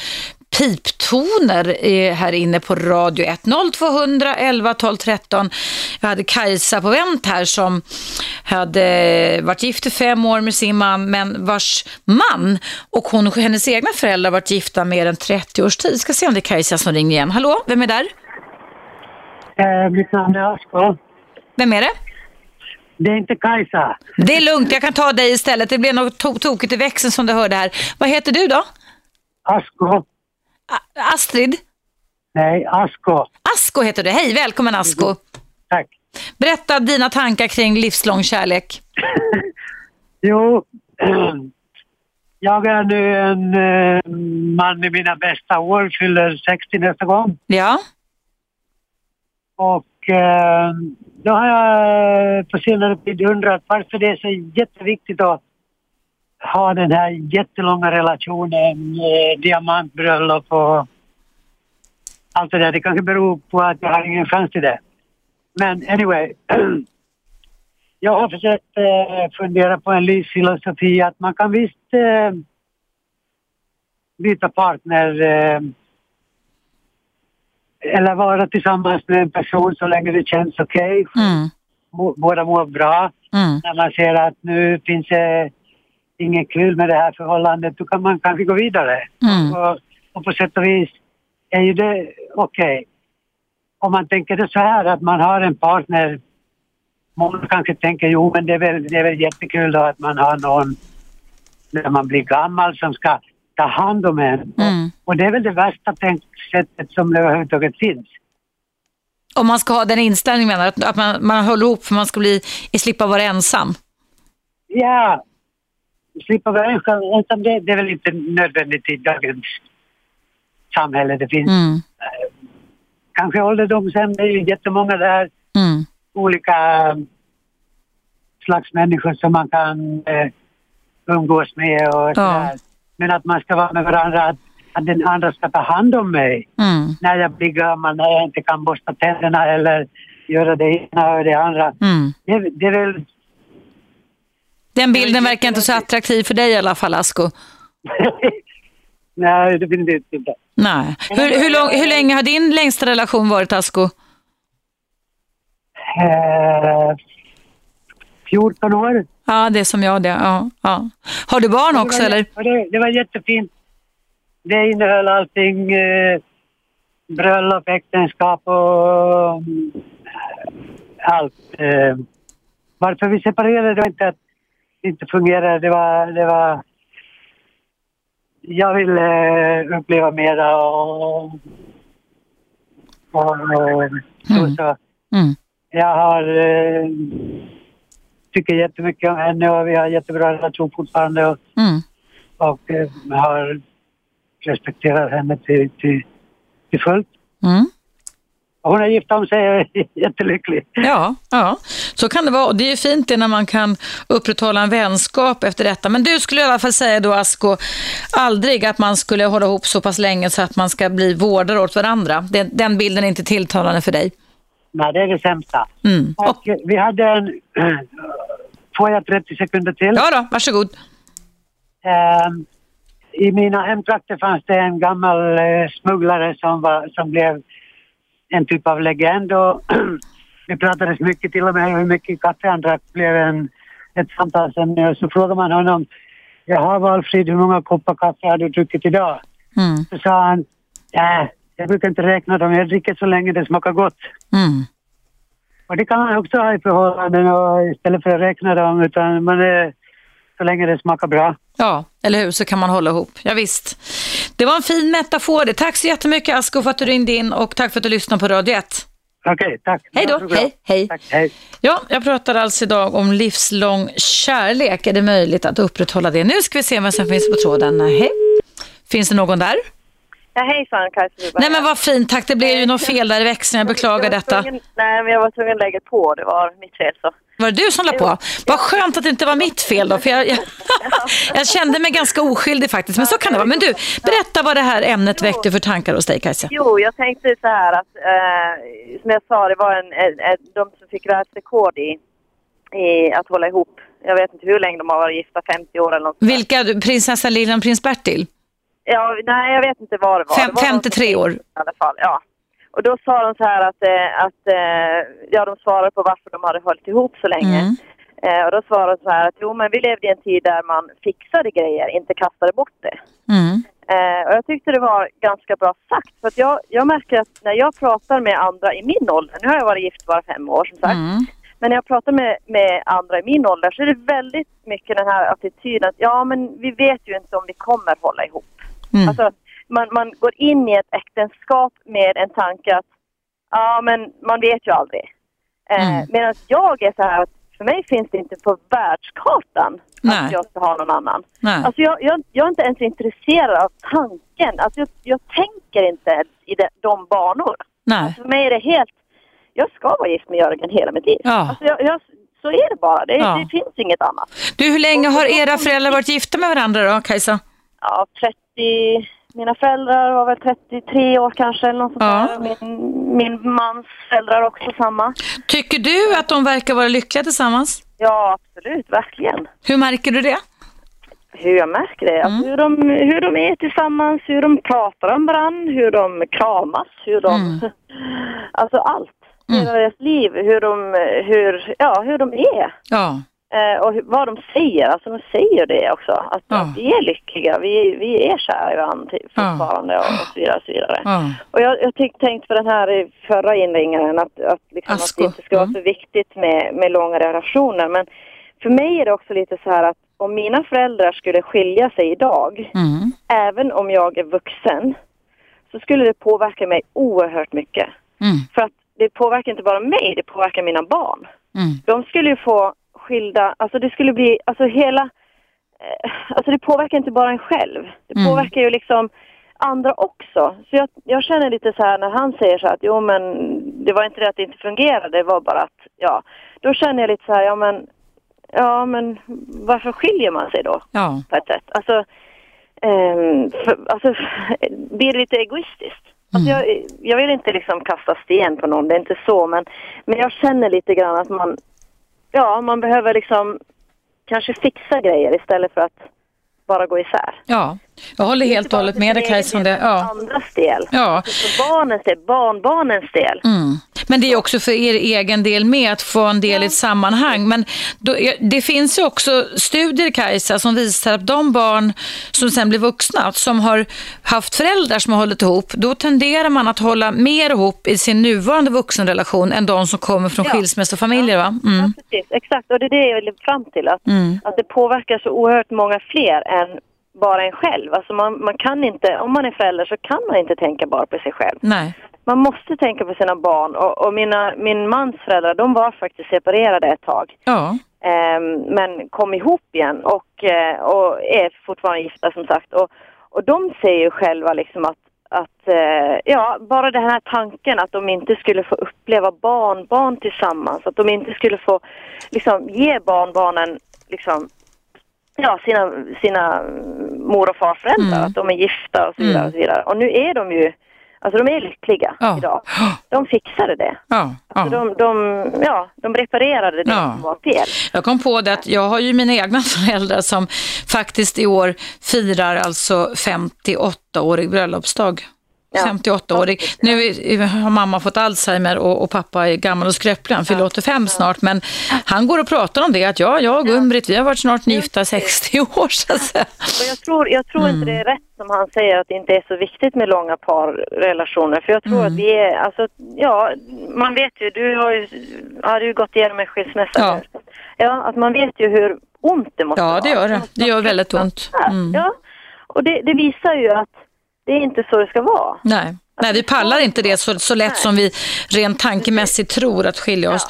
piptoner eh, här inne på Radio 1. 0200 11 12 13. Jag hade Kajsa på vänt här som hade varit gift i fem år med sin man, men vars man och hon och hennes egna föräldrar varit gifta mer än 30 års tid. Ska se om det är Kajsa som ringer igen. Hallå, vem är där? Eh, mitt namn är Asko. Vem är det? Det är inte Kajsa. Det är lugnt, jag kan ta dig istället. Det blev något to- tokigt i växeln som du hörde här. Vad heter du då? Asko. A- Astrid? Nej, Asko. Asko heter du. Hej, välkommen Asko. Tack. Berätta dina tankar kring livslång kärlek. Jo, jag är nu en eh, man i mina bästa år, fyller 60 nästa gång. Ja, Och eh, då har jag på senare tid undrat varför det är så jätteviktigt att ha den här jättelånga relationen, eh, diamantbröllop och allt det där. Det kanske beror på att jag har ingen chans till det. Men anyway. Jag har försökt eh, fundera på en livsfilosofi att man kan visst eh, byta partner eh, eller vara tillsammans med en person så länge det känns okej. Mm. Må- Båda mår bra. Mm. När man ser att nu finns det inget kul med det här förhållandet, då kan man kanske gå vidare. Mm. Och, och på sätt och vis är ju det okej. Om man tänker det så här att man har en partner, många kanske tänker jo men det är väl, det är väl jättekul då att man har någon när man blir gammal som ska ta hand om en. Mm. Och det är väl det värsta tänksättet som överhuvudtaget finns. Om man ska ha den inställningen menar att, att man, man håller ihop för man ska bli, slippa vara ensam. Ja, slippa vara ensam, det, det är väl inte nödvändigt i dagens samhälle. Det finns Mm. kanske ålderdomshem, det är ju jättemånga där, Mm. olika slags människor som man kan eh, umgås med och Ja. sådär. Men att man ska vara med varandra, att, att den andra ska ta hand om mig Mm. när jag blir gammal, när jag inte kan borsta tänderna eller göra det ena och det andra. Mm. Det, det är väl... Den bilden verkar inte så attraktiv för dig i alla fall, Asko. Nej, definitivt inte. Nej. Hur, hur, lång, hur länge har din längsta relation varit, Asko? Eh, 14 år. Ja, det är som jag det. Ja, ja. Har du barn också det var, eller? Det, det var jättefint. Det innehöll allting. Eh, bröllop, äktenskap och mm, allt. Eh, varför vi separerade det var inte att det inte fungerade. Det var... Det var jag ville eh, uppleva mera och... och, och så, Mm. så. Mm. Jag har... Eh, tycker jättemycket om henne och vi har jättebra relation fortfarande. Och, Mm. och eh, har respekterat henne till, till, till fullt. Mm. Hon har gift om sig och är jättelycklig. Ja, ja, så kan det vara. Och Det är ju fint det när man kan upprätthålla en vänskap efter detta. Men du skulle i alla fall säga då, Asko, aldrig att man skulle hålla ihop så pass länge så att man ska bli vårdare åt varandra. Den, den bilden är inte tilltalande för dig. Nej, det är det sämsta. Mm. Och, Och vi hade en... Får jag 30 sekunder till? ja då, varsågod. Ehm, I mina hemtrakter fanns det en gammal eh, smugglare som, var, som blev en typ av legend. Och det pratades mycket till och med hur mycket kaffe han drack blev en, ett samtalsämne. Och så frågade man honom, jaha Valfrid, hur många koppar kaffe har du druckit idag? Mm. Så sa han, nej, jag brukar inte räkna dem, jag dricker så länge det smakar gott. Mm. Och det kan man också ha i förhållanden och istället för att räkna dem, utan man är så länge det smakar bra. Ja, eller hur, så kan man hålla ihop. Ja, visst. Det var en fin metafor. Tack så jättemycket Asko för att du ringde in och tack för att du lyssnade på Radio 1. Okej, tack. Hej då, hej, hej. Tack, hej. Ja, jag pratar alltså idag om livslång kärlek. Är det möjligt att upprätthålla det? Nu ska vi se vem som finns på tråden. Nej. Finns det någon där? Ja, hejsan Kajsa. Nej men vad fint, tack. Det blev ju något fel där i växeln. Jag beklagar detta. Nej, men jag var tvungen att lägga på. Det var mitt fel. Så. Var det du som la på? Vad skönt att det inte var mitt fel då, för jag, jag, jag kände mig ganska oskyldig faktiskt. Men så kan det vara. Men du, berätta vad det här ämnet väckte för tankar hos dig Kajsa. Jo, jag tänkte så här att, eh, som jag sa, det var en, en, de som fick världsrekord i, i att hålla ihop. Jag vet inte hur länge de har varit gifta, 50 år eller något. Vilka? Prinsessa Lilian, prins Bertil? Ja, nej, jag vet inte vad det var. Fem, det var 53 år. I alla fall, ja. Och då sa de så här att, eh, att eh, ja, de svarade på varför de hade hållit ihop så länge. Mm. Eh, och då svarade de så här att jo, men vi levde i en tid där man fixade grejer, inte kastade bort det. Mm. Eh, och jag tyckte det var ganska bra sagt. För att jag, jag märker att när jag pratar med andra i min ålder, nu har jag varit gift bara fem år som sagt. Mm. Men när jag pratar med, med andra i min ålder så är det väldigt mycket den här attityden att ja men vi vet ju inte om vi kommer hålla ihop. Mm. Alltså, man, man går in i ett äktenskap med en tanke att ja men man vet ju aldrig. Eh, Mm. Medan jag är så här att för mig finns det inte på världskartan Nej. att jag ska ha någon annan. Nej. Alltså jag, jag, jag är inte ens intresserad av tanken. Alltså jag, jag tänker inte ens i de, de banor. Nej. För mig är det helt... Jag ska vara gift med Jörgen hela mitt liv. Ja. Alltså jag, jag, så är det bara. Det, Ja. det finns inget annat. Du, hur länge har era föräldrar varit gifta med varandra då, Kajsa? Ja, 30... Mina föräldrar var väl 33 år kanske eller något sånt Ja. där. Min, min mans föräldrar också samma. Tycker du att de verkar vara lyckliga tillsammans? Ja, absolut. Verkligen. Hur märker du det? hur jag märker det. Alltså hur, de, hur de är tillsammans, hur de pratar om varandra, hur de kramas, hur de... Alltså allt. Hela deras liv, hur de, hur, ja, hur de är. Ja. Eh, och vad de säger, alltså de säger det också. Att, Ja. vi är lyckliga, vi, vi är kära i varandra till- fortfarande och, och så vidare. Och, så vidare. Ja. och jag, jag tyck, tänkte på den här förra inringaren att, att, liksom, att det inte ska vara så viktigt med, med långa relationer. Men för mig är det också lite så här att om mina föräldrar skulle skilja sig idag, Mm. även om jag är vuxen, så skulle det påverka mig oerhört mycket. Mm. För att det påverkar inte bara mig, det påverkar mina barn. Mm. De skulle ju få skilda, alltså det skulle bli, alltså hela, eh, alltså det påverkar inte bara en själv. Det Mm. påverkar ju liksom andra också. Så jag, jag känner lite så här när han säger så här att jo men det var inte det att det inte fungerade, det var bara att, ja. Då känner jag lite så här, ja men, ja men varför skiljer man sig då? Ja. på ett sätt. Alltså, ehm, för, alltså blir det lite egoistiskt. Alltså jag, jag vill inte liksom kasta sten på någon, det är inte så, men, men jag känner lite grann att man, ja, man behöver liksom kanske fixa grejer istället för att bara gå isär. Ja, jag håller helt och hållet med dig Kajsa det. Ja. Andras del, Ja. för barnens del, barnbarnens del. Mm. Men det är också för er egen del med att få en del i ett sammanhang. Men då, det finns ju också studier Kajsa som visar att de barn som sen blir vuxna, som har haft föräldrar som har hållit ihop, då tenderar man att hålla mer ihop i sin nuvarande vuxenrelation än de som kommer från Ja. skilsmässofamiljer va? Mm. Precis, exakt. Och det är det jag vill fram till. Att, Mm. att det påverkar så oerhört många fler än bara en själv. Alltså man, man kan inte, om man är förälder så kan man inte tänka bara på sig själv. Nej. Man måste tänka på sina barn. Och, och mina, min mans föräldrar, de var faktiskt separerade ett tag. Ja. Ehm, men kom ihop igen och, eh, och är fortfarande gifta som sagt. Och, och de säger ju själva liksom att, att eh, ja, bara den här tanken att de inte skulle få uppleva barnbarn tillsammans. Att de inte skulle få liksom ge barnbarnen liksom Ja, sina, sina mor och farföräldrar, Mm. att de är gifta och så vidare. Och, så vidare. och nu är de ju, alltså de är lyckliga Ja. idag. De fixade det. Ja. Alltså ja. de, de, ja, de reparerade det Ja. som var fel. Jag kom på det att jag har ju mina egna föräldrar som faktiskt i år firar alltså 58-årig bröllopsdag. Ja. 58-årig. Nu har mamma fått Alzheimer och, och pappa är gammal och skröplig. Han fyller 85 snart. Men han går och pratar om det att ja, jag och Gun-Britt, vi har varit snart gifta 60 år så. Och jag tror, jag tror inte det är rätt som han säger att det inte är så viktigt med långa parrelationer. För jag tror att vi är, alltså, ja, man vet ju, du har ju, har du gått igenom en skilsmässa Ja. Ja, att man vet ju hur ont det måste Ja, vara. det gör det. Det gör väldigt ont. Mm. Ja, och det, det visar ju att det är inte så det ska vara. Nej. Nej, vi pallar inte det så, så lätt som vi rent tankemässigt tror att skilja oss.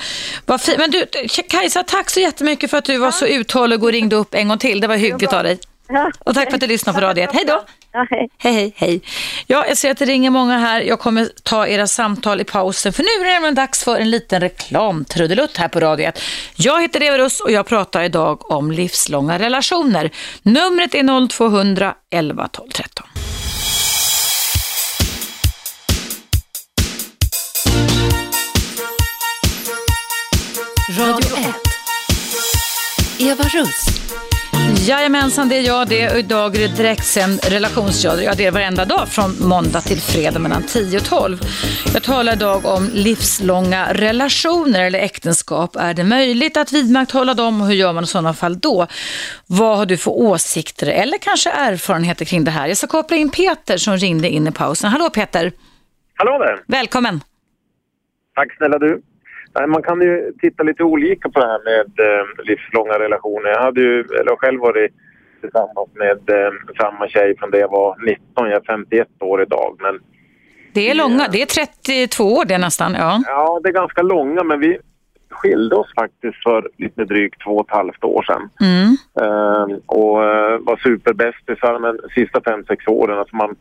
Fi- Men du, Kajsa, tack så jättemycket för att du var så uthållig och ringde upp en gång till. Det var hyggligt av dig. Ja. Och tack för att du lyssnade på Radio 1. Hej då! Ja, hej. Hej, hej. Ja, jag ser att det ringer många här. Jag kommer ta era samtal i pausen, för nu är det nämligen dags för en liten reklamtrudelutt här på Radio 1. Jag heter Eva Russ och jag pratar idag om livslånga relationer. Numret är 0200 11 12 13. Radio 1. Eva Russ. Jajamensan, det är jag det. Och idag är det direktsänd relationsradio. Ja, det är varenda dag från måndag till fredag mellan 10 och 12. Jag talar idag om livslånga relationer eller äktenskap. Är det möjligt att vidmakthålla dem och hur gör man i sådana fall då? Vad har du för åsikter eller kanske erfarenheter kring det här? Jag ska koppla in Peter som ringde in i pausen. Hallå Peter, Hallå där! välkommen. Tack snälla du. Nej, Man kan ju titta lite olika på det här med eh, livslånga relationer. Jag hade ju eller jag själv varit tillsammans med eh, samma tjej från det jag var 19. Jag är 51 år idag. Men Det är långa, det är 32 år det nästan. Ja. ja, det är ganska långa. Men vi skilde oss faktiskt för lite drygt två och ett halvt år sedan. Mm. Eh, och eh, var superbästisar men sista fem, sex åren. Alltså man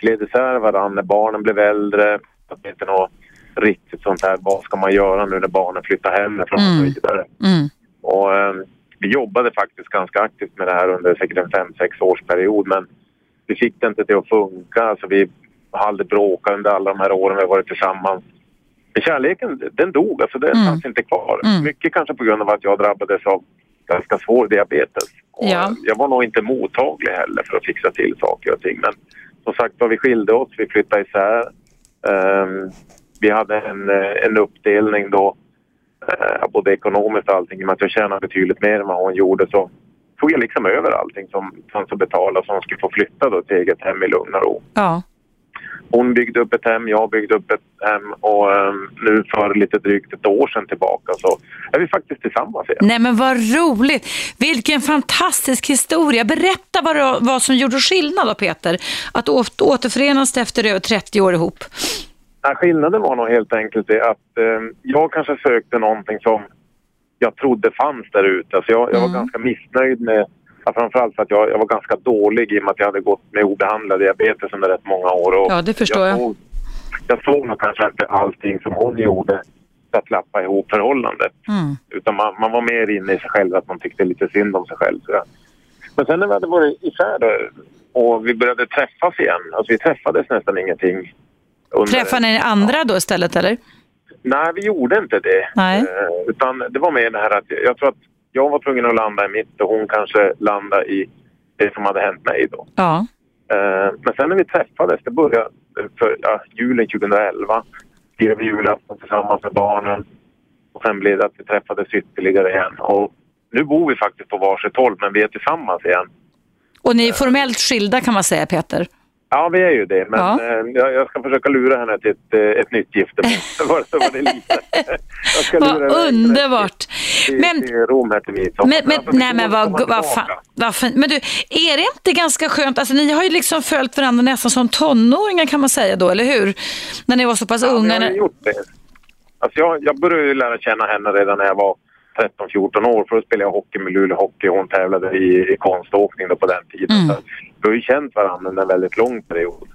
gled isär varandra barnen blev äldre. Att inte något riktigt sånt här. Vad ska man göra nu när barnen flyttar hemifrån och så Mm. vidare. Mm. Och, eh, vi jobbade faktiskt ganska aktivt med det här under säkert en fem, sex års period men vi fick det inte till att funka. Alltså, vi har aldrig bråkat under alla de här åren vi har varit tillsammans. Men kärleken, den dog. Alltså, den Mm. fanns inte kvar. Mm. Mycket kanske på grund av att jag drabbades av ganska svår diabetes. Och Ja. Jag var nog inte mottaglig heller för att fixa till saker och ting. Men som sagt var, vi skilde oss, vi flyttade isär. Ehm, vi hade en, eh, en uppdelning då, eh, både ekonomiskt och allting. I och med att jag tjänade betydligt mer än vad hon gjorde så tog jag liksom över allting som fanns att betala så hon skulle få flytta då till eget hem i lugn och ro. Ja. Hon byggde upp ett hem, jag byggde upp ett hem och ehm, nu för lite drygt ett år sedan tillbaka så är vi faktiskt tillsammans igen. Nej men vad roligt. Vilken fantastisk historia. Berätta vad, det- vad som gjorde skillnad då Peter. Att återförenas efter över 30 år ihop. Ja, skillnaden var nog helt enkelt det att eh, jag kanske sökte någonting som jag trodde fanns där ute. Alltså jag, jag var ganska missnöjd med, ja, framförallt för att jag, jag var ganska dålig i och med att jag hade gått med obehandlad diabetes under rätt många år. Och Ja, det förstår jag. Såg, jag såg nog kanske inte allting som hon gjorde för att lappa ihop förhållandet. Mm. Utan man, man var mer inne i sig själv, att man tyckte lite synd om sig själv. Så. Men sen när vi hade varit isär då, och vi började träffas igen, alltså vi träffades nästan ingenting. Under- Träffade ni andra då istället eller? Nej, vi gjorde inte det. Nej. Eh, utan det var mer det här att jag tror att jag var tvungen att landa i mitt och hon kanske landa i det som hade hänt mig då. Ja. Eh, men sen när vi träffades, det började för ja, julen 2011. Firade vi julafton tillsammans med barnen. Och sen blev det att vi träffades ytterligare igen. Och nu bor vi faktiskt på varsitt håll, men vi är tillsammans igen. Och ni är formellt skilda kan man säga Peter. Ja, vi är ju det. Men Ja. eh, jag, jag ska försöka lura henne till ett, eh, ett nytt giftermål. Vad underbart. till, Men- till Rom här till midsommar. Men, men, det nej, går men att vad, komma vad, tillbaka. fan, vad fan. Men du, är det inte ganska skönt? Alltså, ni har ju liksom följt varandra nästan som tonåringar kan man säga då, eller hur? När ni var så pass Ja, unga. ju gjort det. Alltså jag, jag började ju lära känna henne redan när jag var 13-14 år. För då spelade jag hockey med Luleå Hockey och hon tävlade i, i konståkning då på den tiden. Mm. Så vi har ju känt varandra under en väldigt lång period.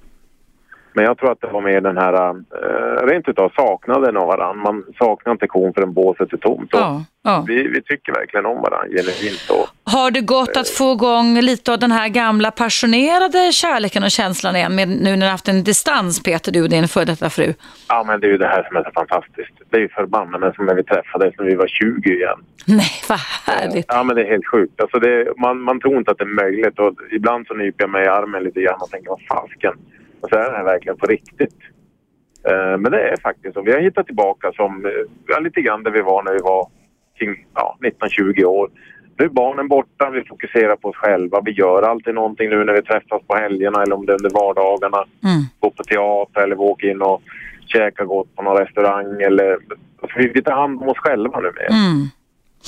Men jag tror att det var mer den här, äh, rent utav saknaden av varandra. Man saknar inte kon förrän båset är tomt. Ja, ja. Vi, vi tycker verkligen om varandra genuint. Och, Har det gått att få igång lite av den här gamla passionerade kärleken och känslan igen med, nu när har haft en distans Peter, du och din före detta fru? ja men det är ju det här som är så fantastiskt. Det är ju förbannat som när vi träffades när vi var 20 igen. Nej, vad härligt. Ja, men det är helt sjukt. Alltså det, man, man tror inte att det är möjligt. Och ibland så nyper jag mig i armen lite grann och tänker, vad fasken. Och så är det här verkligen på riktigt. Eh, men det är faktiskt så. Vi har hittat tillbaka som, eh, ja, lite grann där vi var när vi var kring ja, 19-20 år. Nu är barnen borta, vi fokuserar på oss själva. Vi gör alltid någonting nu när vi träffas på helgerna eller om det är under vardagarna. Mm. Gå på teater eller vi åker in och käkar gott på någon restaurang. Eller, alltså vi, vi tar hand om oss själva nu mer. Mm.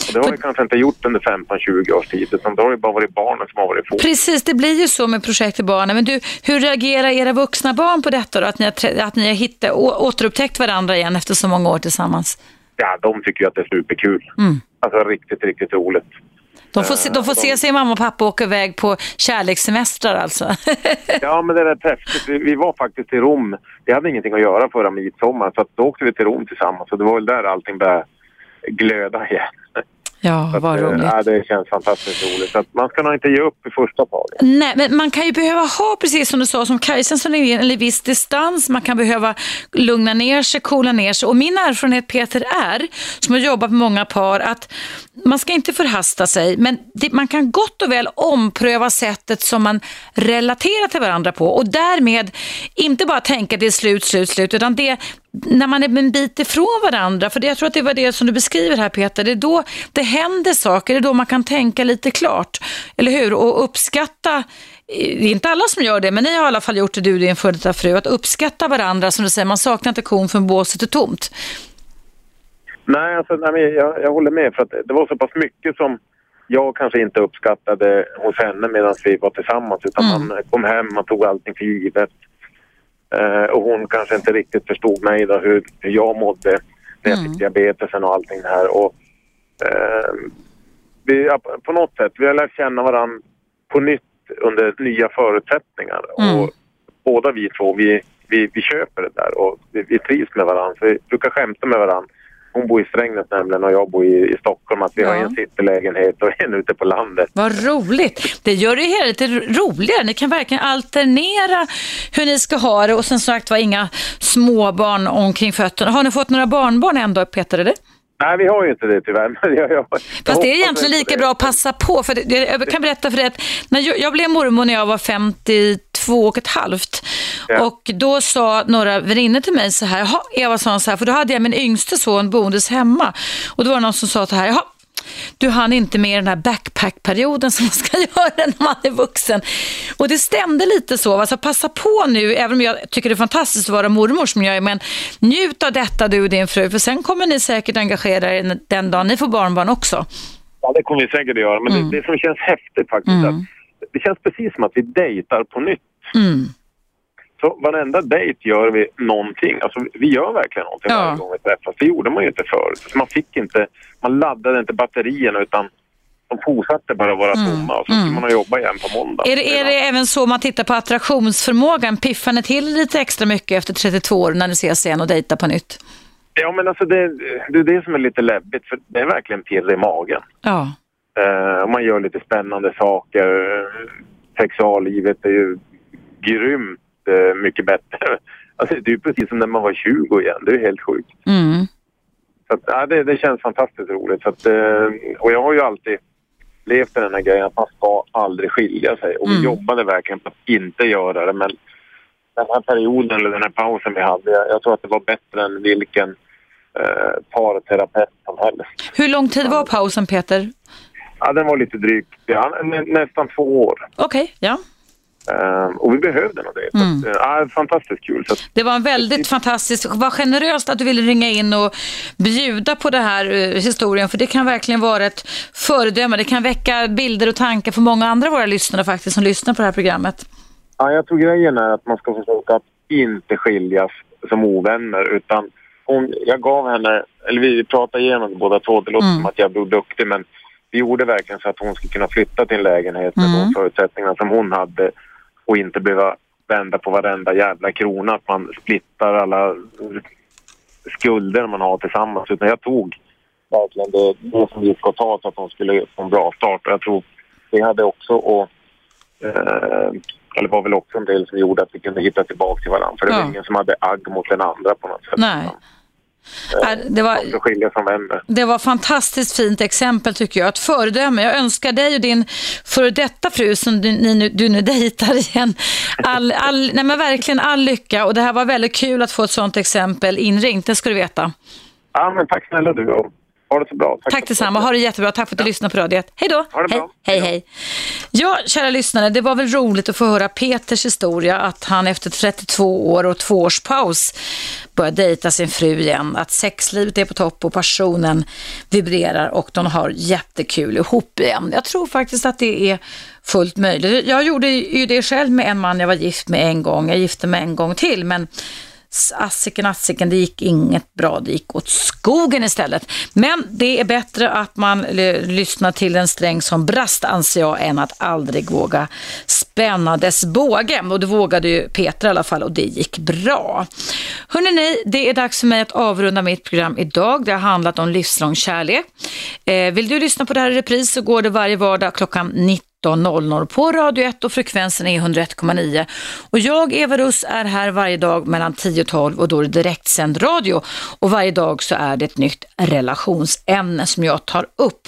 Och det har vi kanske inte gjort under 15-20 års tid utan då har det bara varit barnen som har varit fokus. Precis, det blir ju så med projekt för barnen. Men du, hur reagerar era vuxna barn på detta då? Att ni har, att ni har hittat, återupptäckt varandra igen efter så många år tillsammans? Ja, de tycker ju att det är superkul. Mm. Alltså riktigt, riktigt roligt. De får, se, de får se sin mamma och pappa åka iväg på kärlekssemestrar alltså. Ja, men det är rätt häftigt. Vi, vi var faktiskt i Rom. Vi hade ingenting att göra förra midsommar så då åkte vi till Rom tillsammans. Och det var väl där allting började glöda igen. Ja, Så att, vad eh, roligt. Ja, det känns fantastiskt roligt. Så att man ska nog inte ge upp i första taget. Nej, men man kan ju behöva ha, precis som du sa, som Kajsa sa, en viss distans. Man kan behöva lugna ner sig, coola ner sig. Och min erfarenhet, Peter, är, som har jobbat med många par, att man ska inte förhasta sig, men det, man kan gott och väl ompröva sättet som man relaterar till varandra på. Och därmed inte bara tänka det är slut, slut, slut, utan det när man är en bit ifrån varandra, för jag tror att det var det som du beskriver här Peter, det är då det händer saker, det är då man kan tänka lite klart, eller hur? Och uppskatta, det är inte alla som gör det, men ni har i alla fall gjort det, du och din före detta fru, att uppskatta varandra, som du säger, man saknar inte kon för båset är tomt. Nej, alltså, nej jag, jag håller med. för att Det var så pass mycket som jag kanske inte uppskattade hos henne medan vi var tillsammans. Utan Mm. man kom hem, man tog allting för givet. Eh, och hon kanske inte riktigt förstod mig då, hur, hur jag mådde när jag Mm. fick diabetesen och allting det här. Och, eh, vi, på något sätt, vi har lärt känna varandra på nytt under nya förutsättningar. Mm. Och båda vi två, vi, vi, vi köper det där och vi, vi trivs med varandra. Så vi brukar skämta med varandra. Hon bor i Strängnäs nämligen och jag bor i, i Stockholm. Att vi Ja. har en citylägenhet och en ute på landet. Vad roligt! Det gör det hela lite roligare. Ni kan verkligen alternera hur ni ska ha det och sen sagt var inga småbarn omkring fötterna. Har ni fått några barnbarn ändå, Peter? Eller? Nej, vi har ju inte det tyvärr. Jag, jag, Fast det är egentligen lika bra att passa på. För det, jag kan berätta för dig att när jag, jag blev mormor när jag var 52 och ett halvt. Ja. Och då sa några väninnor till mig så här, Eva sa så här, för då hade jag min yngste son boendes hemma. Och då var det någon som sa så här, jaha, du hann inte med den här backpackperioden som man ska göra när man är vuxen. Och det stämde lite så. Alltså passa på nu, även om jag tycker det är fantastiskt att vara mormor som jag är, men njut av detta du och din fru, för sen kommer ni säkert engagera er den dagen ni får barnbarn också. Ja, det kommer vi säkert att göra. Men Mm. det, det som känns häftigt faktiskt, att det känns precis som att vi dejtar på nytt. Mm. Så varenda dejt gör vi någonting. Alltså vi gör verkligen någonting Ja. varje gång vi träffas. Det gjorde man ju inte förut. Man fick inte, man laddade inte batterierna utan de fortsatte bara vara tomma. Och så skulle man jobba igen på måndag. Mm. Är det, är det även så man tittar på attraktionsförmågan, piffar ni till lite extra mycket efter 32 år när ni ses igen och dejtar på nytt? Ja men alltså det, det är det som är lite läbbigt för det är verkligen pirr i magen. Ja. Och man gör lite spännande saker. Sexuallivet är ju grymt eh, mycket bättre. Alltså, det är precis som när man var 20 igen. Det är helt sjukt. Mm. Så att, ja, det, det känns fantastiskt roligt. Så att, eh, och jag har ju alltid levt i den här grejen att man ska aldrig skilja sig. Och vi jobbade verkligen på att inte göra det. Men den här perioden, eller den här pausen vi hade, jag, jag tror att det var bättre än vilken eh, parterapeut som helst. Hur lång tid var pausen Peter? Ja, den var lite drygt, ja, nä, nästan två år. Okej, ja. Eh, och vi behövde nog det. Så att, eh, ja, fantastiskt kul. Så Det var en väldigt fantastisk, vad generöst att du ville ringa in och bjuda på den här eh, historien, för det kan verkligen vara ett föredöme. Det kan väcka bilder och tankar för många andra våra lyssnare faktiskt som lyssnar på det här programmet. Ja, jag tror grejen är att man ska försöka att inte skiljas som ovänner utan hon, jag gav henne, eller vi pratade igenom det båda två, det låter som att jag blev duktig men vi gjorde verkligen så att hon skulle kunna flytta till en lägenhet med de förutsättningarna som hon hade och inte behöva vända på varenda jävla krona, att man splittar alla skulder man har tillsammans utan jag tog verkligen det, det som gick att ta så att hon skulle få en bra start och jag tror det hade också och eh, eller var väl också en del som gjorde att vi kunde hitta tillbaka till varandra. För det var Ja. ingen som hade agg mot den andra på något sätt. Nej. Äh, Det var, det var fantastiskt fint exempel tycker jag. Ett föredöme. Jag önskar dig och din före detta fru som du, ni, du nu dejtar igen. All, all, nej men verkligen all lycka och det här var väldigt kul att få ett sånt exempel inringt, det ska du veta. Ja, men tack snälla du ha det så bra. Tack detsamma. Ha det jättebra. Tack för att du lyssnade på radiet. Hej då. Ha det hej, bra. hej, hej. Ja, kära lyssnare, det var väl roligt att få höra Peters historia, att han efter 32 år och två års paus börjar dejta sin fru igen, att sexlivet är på topp och passionen vibrerar och de har jättekul ihop igen. Jag tror faktiskt att det är fullt möjligt. Jag gjorde ju det själv med en man jag var gift med en gång. Jag gifte mig en gång till, men assiken, assiken, det gick inget bra, det gick åt skogen istället. Men det är bättre att man l- lyssnar till en sträng som brast, anser jag, än att aldrig våga spänna dess båge. Och det vågade ju Peter i alla fall och det gick bra. Hörrni, ni, det är dags för mig att avrunda mitt program idag. Det har handlat om livslång kärlek. Eh, vill du lyssna på det här i repris så går det varje vardag klockan 19 19.00 på Radio 1 och frekvensen är 101,9. Och jag, Eva Russ, är här varje dag mellan 10 och 12 och då är det direktsänd radio. Och varje dag så är det ett nytt relationsämne som jag tar upp.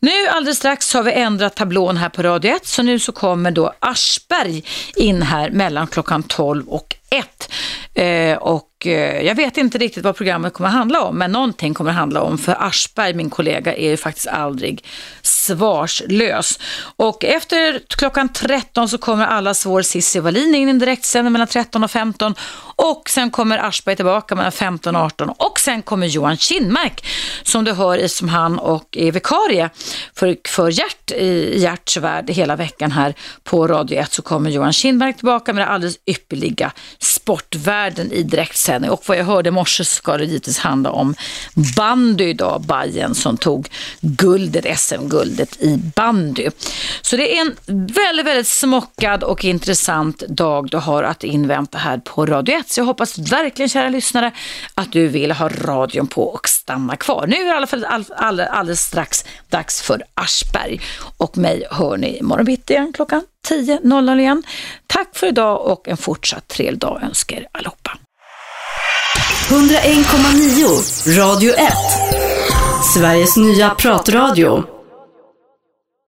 Nu alldeles strax har vi ändrat tablån här på Radio 1 så nu så kommer då Aschberg in här mellan klockan 12 och 1. Eh, och Eh, jag vet inte riktigt vad programmet kommer att handla om, men någonting kommer att handla om, för Aschberg, min kollega, är ju faktiskt aldrig svarslös. Och efter klockan 13 så kommer allas vår Cissi Wallin in i en direktsändning mellan 13 och 15 och sen kommer Aschberg tillbaka mellan 15 och 18 och sen kommer Johan Kinmark som du hör i som han och är vikarie för, för Gert i Gerts värld hela veckan här på Radio 1 så kommer Johan Kinmark tillbaka med det alldeles ypperliga sportvärlden i direktsändning och vad jag hörde i morse så ska det givetvis handla om bandy idag, Bayern som tog guldet, SM-guldet i bandy. Så det är en väldigt, väldigt smockad och intressant dag du har att invänta här på Radio 1. Så jag hoppas verkligen, kära lyssnare, att du vill ha radion på och stanna kvar. Nu är det i alla fall all, all, alldeles strax dags för Aschberg och mig hör ni imorgon bitti igen klockan 10.00 igen. Tack för idag och en fortsatt trevlig dag önskar er allihopa. 101,9 Radio 1 Sveriges nya pratradio